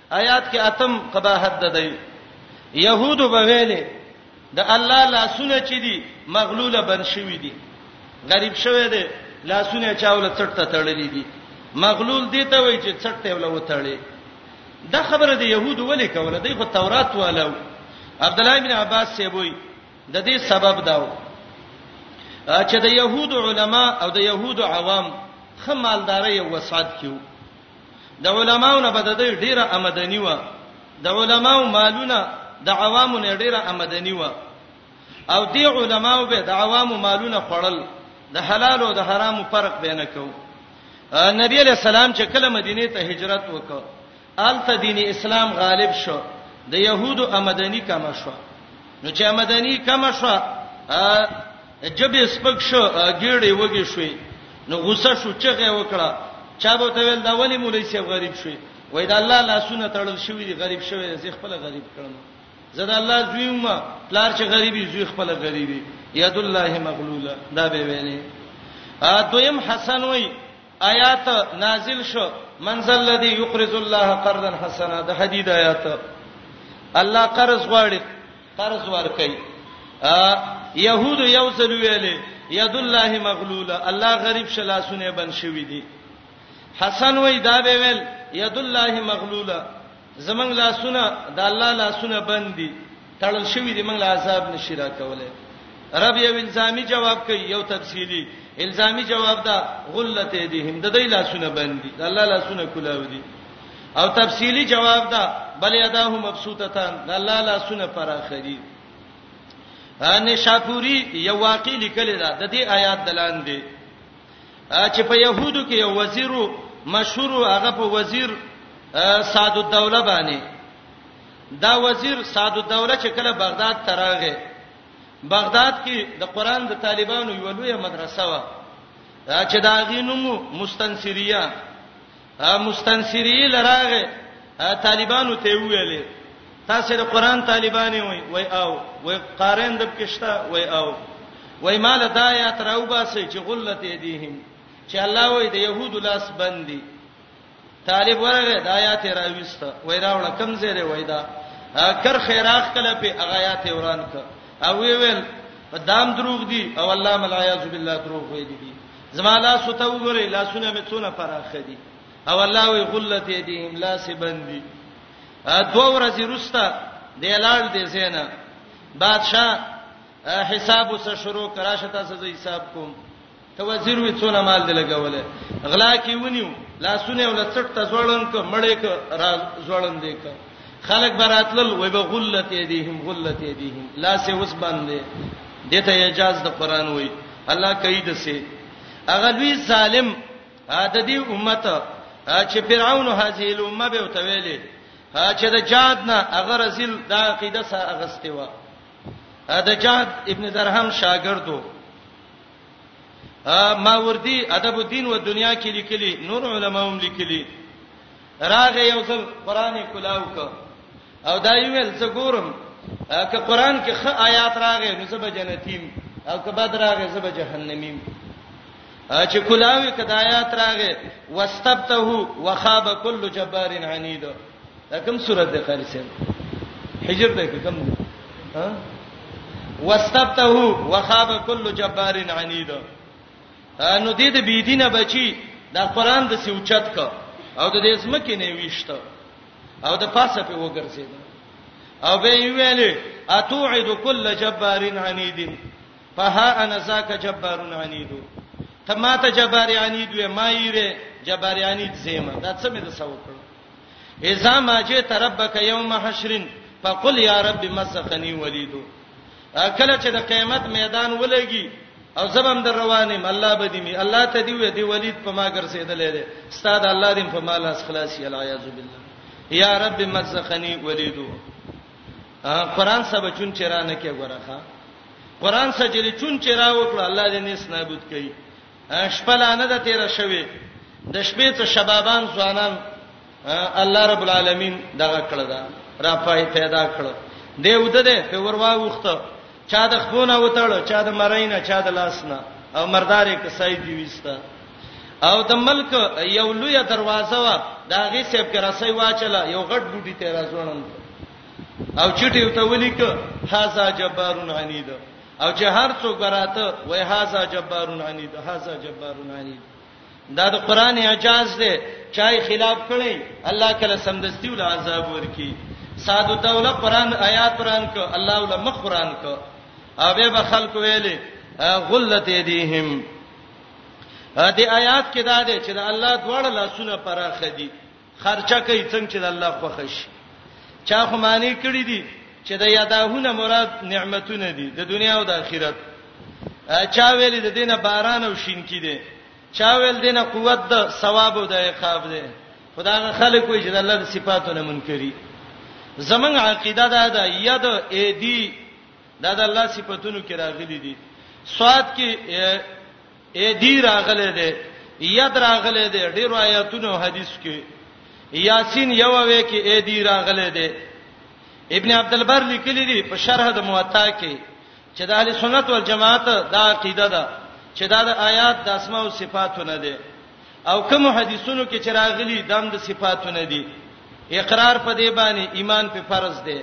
آیات کې اتم قباحت ده دی يهودو به ویلې د الله لاسونه چې دي مغلوله بن شوې دي غریب شوې دي لاسونه چاوله څټه تړلې دي مغلول دي ته وایي چې څټه ولا وتړي دا خبره د يهودو ولې کوله دی خو تورات والو عبد الله بن عباس سی وایي د دې سبب داو چې د يهودو علما او د يهودو عوام خمالداري او وسعت کیو د علماو نه بده دی ډیره آمدنی و د علماو مالونه د عوامو نه ډیره آمدنی و او دی علماو به د عوامو مالونه خړل د حلال او د حرامو فرق به نه کو نبی علیہ السلام چې کله مدینه ته هجرت وکړ آلته دین اسلام غالب شو د يهودو آمدنی کم شو نو چې آمدنی کم شو د ژبې سپک شو، ګېډې وږې شوې، نو غوسه شو، چغه یې وکړه، چا به ورته ویل، دا ولې مولوي صاحب غریب شوی؟ وایي، د الله لاسونه تړل شوي دي، غریب شوی دی، زه یې خپله غریب کړم. زه د الله زوی یم، پلار چې غریب وي، زوی خپله غریب وي. یدالله مغلوله، دا به یې ویلې. دویم حسن وایي. آیات نازل شو من ذل الذی یقرض الله قرضا حسنا د حدید آیات الله قرض غواړي قرض ورکړي يهود یو ځل ویلې ید الله مغلوله الله غریب شلاسونه بن شوی دی حسن وای دا به ویل ید الله مغلوله زمنګ لاسونه د الله لاسونه بندي تړل شوی دی موږ له عذاب نشی راکوله رب یو الزامي جواب کوي یو تفصیلی الزامي جواب دا غلت دی هم د دې لاسونه بندي د الله لاسونه کولاو دي او تفصیلی جواب دا بل یداه مبسوطتان د الله لاسونه پراخري ان شاپوری یو واقع لیکل دا د دې آیات دلان دی چې په يهودو کې یو وزیرو مشهور هغه په وزیر سعد الدوله باندې دا وزیر سعد الدوله چې کله بغداد ته راغی بغداد کې د قران د طالبانو یو لوی مدرسه و چې دا غینومو مستنصریه مستنصری لراغه طالبانو ته ویلې تاسو د قران طالبانې وای وای او وای قارین د پښتا وای او وای مال دایا تراو باسي چې غلت یدیهم چې الله وای د يهود لاس بندي طالب ورغه د آیات راويست وای راوړه کم زیره وای دا کر خیراخ کله په آیات وران ک او ویل په دام دروغ دي او الله ملایاذ بالله دروغ ویل دي زما لاس ته وګورئ لاسونه مې څونه پراخه دي او الله وی غلت یدیم لاس بندي دوه ورځې روسته د اعلان دې زینا بادشاہ حساب وسه شروع کراشه تاسو زه حساب کوم ته وزیر وی څونه مال دې لګولې غلا کې ونیو لاسونه ول څټ ته زوړن ک مړې ک را زوړن دې ک خلق براتل وي به غلت ايديهم غلت ايديهم لا سه وس باندې دته اجازه د قران وي الله کوي د سه اغه لوی ظالم د دې امت چې فرعون هذه الامه به وتویلې چې د جاد نه اغه رسول د عقیده سره اغسته و د جاد ابن درهم شاګردو ماوردی ادب الدین و دنیا کې لیکلي نور علما هم لیکلي راغه یو ځل قران یې کلاو ک او دا یې ویل زه ګورم که قران کې خ آیات راغې نو زه به جنتیم او که بد راغې زه به جهنمیم چې کلاوي کدا آیات راغې واستبته وخاب كل جبار عنید دا کوم سورته ده قاری سره حجر ده کوم ها واستبته وخاب كل جبار عنید نو دې د بی دینه بچی دا قران د سوچت کو او د دې زمکه نه ویشته او د پاسه په وګرځید او به ویلې اتوعد کل جبار عنید فها انا ذاک جبار عنید ته ماته جبار عنید وې ما یې جبار عنید زیمه دا څه مې د سو کړو اذا ما جئت ربک یوم حشر فقل یا رب مسخنی ولیدو کله چې د قیامت میدان ولګي او زبم در روانم الله بدیمی الله ته دی وی دی ولید په ما ګرځیدلې ده استاد الله دې په مال اس خلاصي الیاذ بالله یا رب مزخنی ولیدو قران سبا چون چرانه کې غورخه قران سجری چون چرا وکړه الله دې نس نابود کړي شپه لا نه ده تیره شوې، د شپې څه شبابان ځوانان الله رب العالمین دغه کړه دا را پای پیدا کړه دی وده ده په وروا وخته چا د خپونه وتړ چا د مرینه چا د لاسنه او مردارې کسای دی وستا او د ملک یو لوی دروازه وا دا غي سیب کې رسي واچله یو غټ بوټي ته راځوړم او چټي وته ولیک هاذا جبارون عنید او چې هر څوک براته وای هاذا جبارون عنید هاذا جبارون عنید دا د قران اعجاز دی چای خلاف کړي الله کله سمدستی ول عذاب ورکی ساده دوله قران آیات قران کو الله ول مخ قران کو او به خلق ویلې غلت ایدیهم دې آیات کې دا دی چې الله دواړه لاسونه پراخه دي خرچه کوي څنګه چې د الله خوښ شي چا خو معنی کړی دي چې د یاداهونه مراد نعمتونه دي د دنیا او د آخرت چا ویل د دینه باران او شین کې دي چا ویل دینه قوت د ثواب او د عقاب دي خدا خلک وي چې د الله د صفاتونه منکري زمنګ عقیده دا ده ید ای دی دا د الله صفاتونو کې راغلي دي سواد کې اې دی راغله ده ید راغله ده ډیرو آیاتونو حدیث کې یاسین یو وې کې اې دی راغله ده ابن عبد البر لیکلی دی په شرح د موطا کې چې د اهل سنت والجماعت دا عقیده ده چې دا د آیات د اسماء او صفاتونه ده او کوم حدیثونو کې چې راغلي دام د صفاتونه دي اقرار په دې باندې ایمان په فرض دی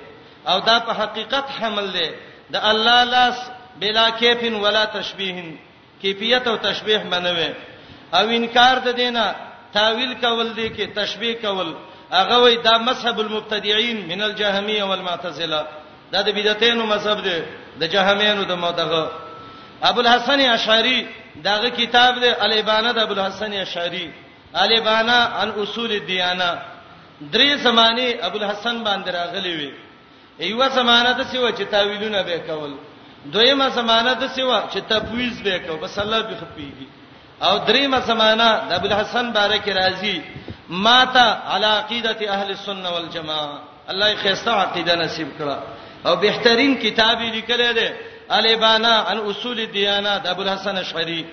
او دا په حقیقت حمل دی د الله لاس بلا کیف ولا تشبیه کیفیت او تشبیه منوي او انکار د دینه تاویل کول دي کې تشبیه کول هغه وای دا مذهب المبتدعين من الجهميه والمعتزله دا د بدعتینو مذهب دی د جهمینو د مدغه ابو الحسن اشعری داغه کتاب دی الابانه د ابو الحسن اشعری الابانه عن اصول الدیانه درې زمانی ابو الحسن باندې راغلی وی ایو زمانہ د سیو چې تاویلونه به کول دویمه زمانہ د سیو چې تفویض به کو بس الله به خپېږي او دریمه زمانہ د ابو الحسن بارک رازی ماته علی عقیده اهل السنه والجماعه الله یې خسته عقیده نصیب کړه او بهترین کتاب یې لیکل دی الابانا عن اصول الدیانه د ابو الحسن اشعری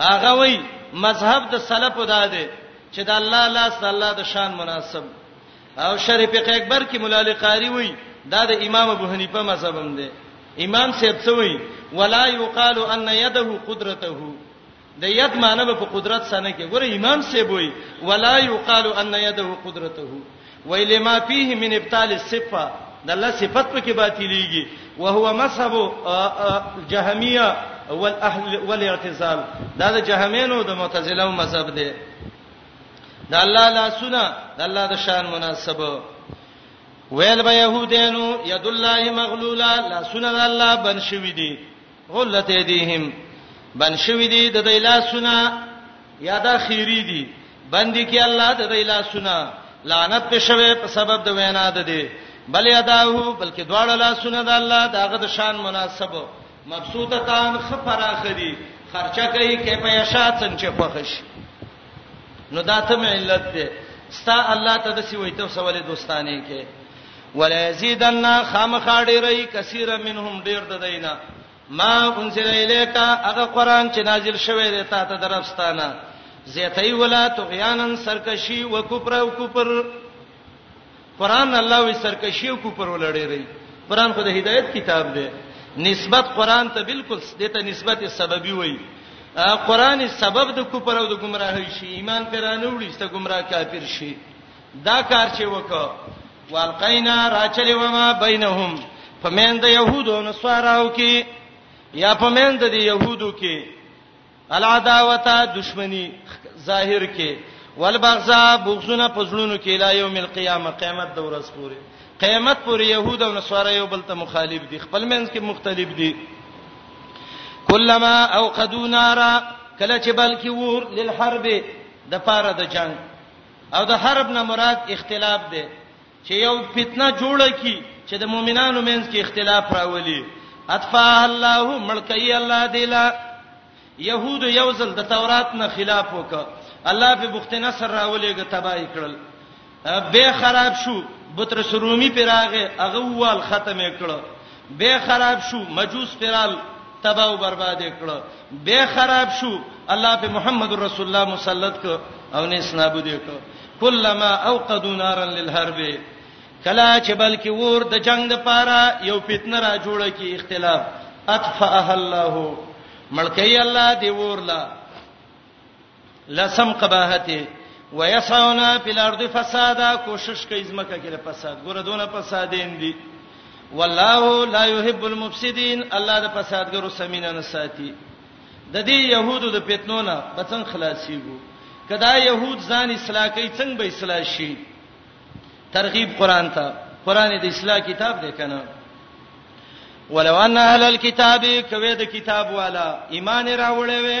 هغه وای مذهب د سلف دا دی چې د الله لاس الله د شان مناسب او شریف اکبر کې مولا علی قاری وای دا د امام ابو حنیفه مذهب هم دی امام صاحب څه وای ولا یقال ان یده قدرته د ید معنی په قدرت سره کې ګوره امام صاحب وای ولا یقال ان یده قدرته ویل ما فيه من ابطال الصفه د الله صفات په کې باطلېږي او هو مذهب الجهميه والاهل والاعتزال دا د جهمینو د معتزله مذهب دی د الله لاسونه د الله د شان مناسب ویل به يهودانو يد الله مغلولا لاسونه د الله بن شوی دي غلت ايديهم بن شوی دي د دې لاسونه یاده خيري دي باندې کې الله د دې لاسونه لعنت په شوه په سبب د وینا ده دي بل یاداو بلکې دواړه لاسونه د الله دغه د شان مناسب مبسوطتان خفراخ دي خرچه کوي کې په یشا څنګه چې خوښ شي نو دا ته علت ده ستا الله ته د سی وای ته سوال دوستانه کې ولا یزیدن خامخاډی رہی کثیر منهم ډیر د دینه ما انزل الیک هغه قران چې نازل شوی دی تا ته درفستانه زیتای ولا طغیانن سرکشی و کفر او کفر قران الله وی سرکشی او کوپر ولړی ری قران خو د هدایت کتاب دی نسبت قران ته بالکل دته نسبت سببي وای قران سبب د کوپر او د گمراهی شي ایمان پرانه وړي ست گمراه کافر شي دا کار چې وکړه والقینا راچلی وما بینهم فمن د يهودو نو سواراو کې یا فمن د يهودو کې العداوتا دشمنی ظاهر کې والبغضا بغزونه پزړونو کې لا یوم القیامه قیامت د ورځ پورې قیامت پورې يهود او نصارا یو بل ته مخالف دي خپل منځ کې مختلف دي کلمہ او قدو نارا کله چې بلکې ور للحرب د پاره د جنگ او د حرب نه مراد اختلاف دی چې یو فتنه جوړه کی چې د مؤمنانو منځ کې اختلاف راولي اطفا الله ملکی الله دیلا يهود یو ځل د تورات نه خلاف وکړ الله په بخت نصر راولېګ تباہی کړل به خراب شو بطرس رومي پر هغه هغه وال ختمه کړو بیا خراب شو مجوس پرال تباہ او برباد کړه بیا خراب شو الله په محمد رسول الله مسلط ک او نه سنابود ک کلمہ اوقدوا نارا للحرب کلا چې بلکې ور د جنگ د پاره یو فتنه را جوړه کی اختلاف اطفئه الله ملکی الله دی ورلا لسم قباحت ويسعون فی الارض فسادا کوشش کوي زمکه کې فساد ګوره دونه فسادین دي والله لا يحب المفسدين الله د فسادګرو سمینه نه ساتي د دې يهودو د پیتنونه به څنګه خلاصيږي کدا يهود ځان اصلاح کوي څنګه به اصلاح شي ترغیب قران ته قران د اصلاح کتاب دی کنه ولو ان اهل الكتاب کوي د کتاب والا ایمان راوړې وي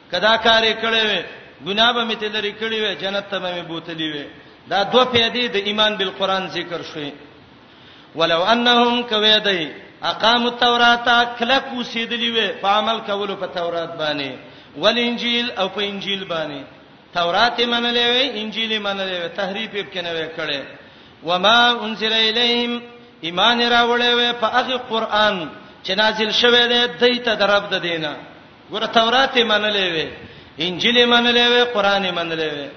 کدا کار یې کړی وي ګناه به مې ته لري کړی وي جنت ته مې بوتلی وي دا دوه پیدې د ایمان بل قران ذکر شوي ولو انهم کوي دی اقام التوراۃ کلک وسیدلی وي په عمل کولو په تورات باندې ول انجیل او په انجیل باندې تورات منلې وي انجیل منلې وي تحریف یې کنه وي کړي وما انزل الیهم ایمان راوړې وي په هغه قران چې نازل شوه دی دایته درب د دینه ګوره تورات یې منلې وې انجیل یې منلې وې قران یې منلې وې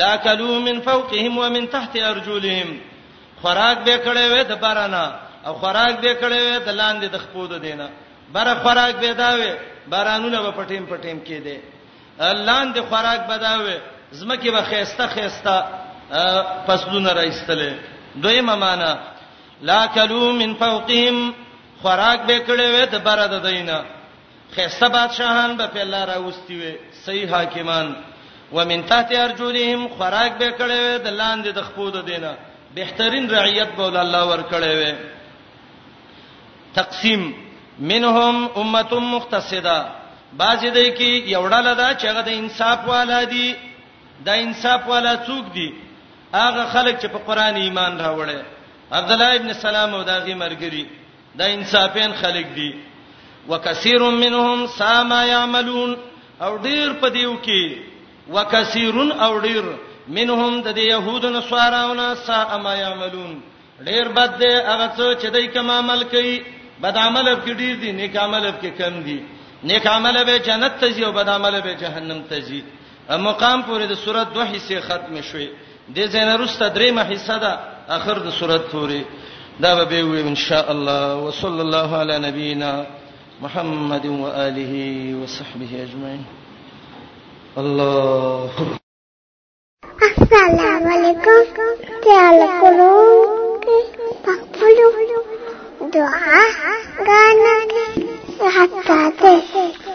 لا کلو من فوقهم ومن تحت ارجلهم خوراک به کړې وې د بارانه او خوراک به کړې وې د لاندې د خپود دینه بر خوراک به داوي بارانونه به پټیم پټیم کېده لاندې خوراک به داوي زمکه به خيسته خيسته فصلونه راځتلې دویمه معنا لا کلو من فوقهم خوراک به کړې وې د بر د دینه ښایسته بادشاهان به په الله راوستي وي صحیح حاکمان ومن تحت ارجلهم خوراک به کړي وي د لاندې د خپو د دینه بهترین رعیت به الله ور کړي وي تقسیم منهم امه مقتصده بعضی دی کې یو ډله ده چې هغه د انصاف والا دي د انصاف والا څوک دي هغه خلک چې په قران ایمان راوړل عبد الله ابن سلام او داغي مرګري دا انصافین خلک دي وکثیر منهم ساما یعملون او ډیر په دیو کې وکثیر او ډیر منهم د یهود نصاراونه ساما یعملون ډیر بد دی هغه څه چې دای کوم عمل کوي بد عمل کې ډیر دي نیک عمل کې کم دي نیک عمل به جنت ته ځي او بد عمل به جهنم ته ځي مقام پورې د سورۃ دوه حصے ختم شوي د زین رسته دریمه حصہ ده اخر د سورۃ پورې دا به به وي ان شاء الله وصلی الله علی نبینا محمد و آله و صحبه اجمعین الله السلام علیکم تعال کولو پخپلو دعا غانا حتا ته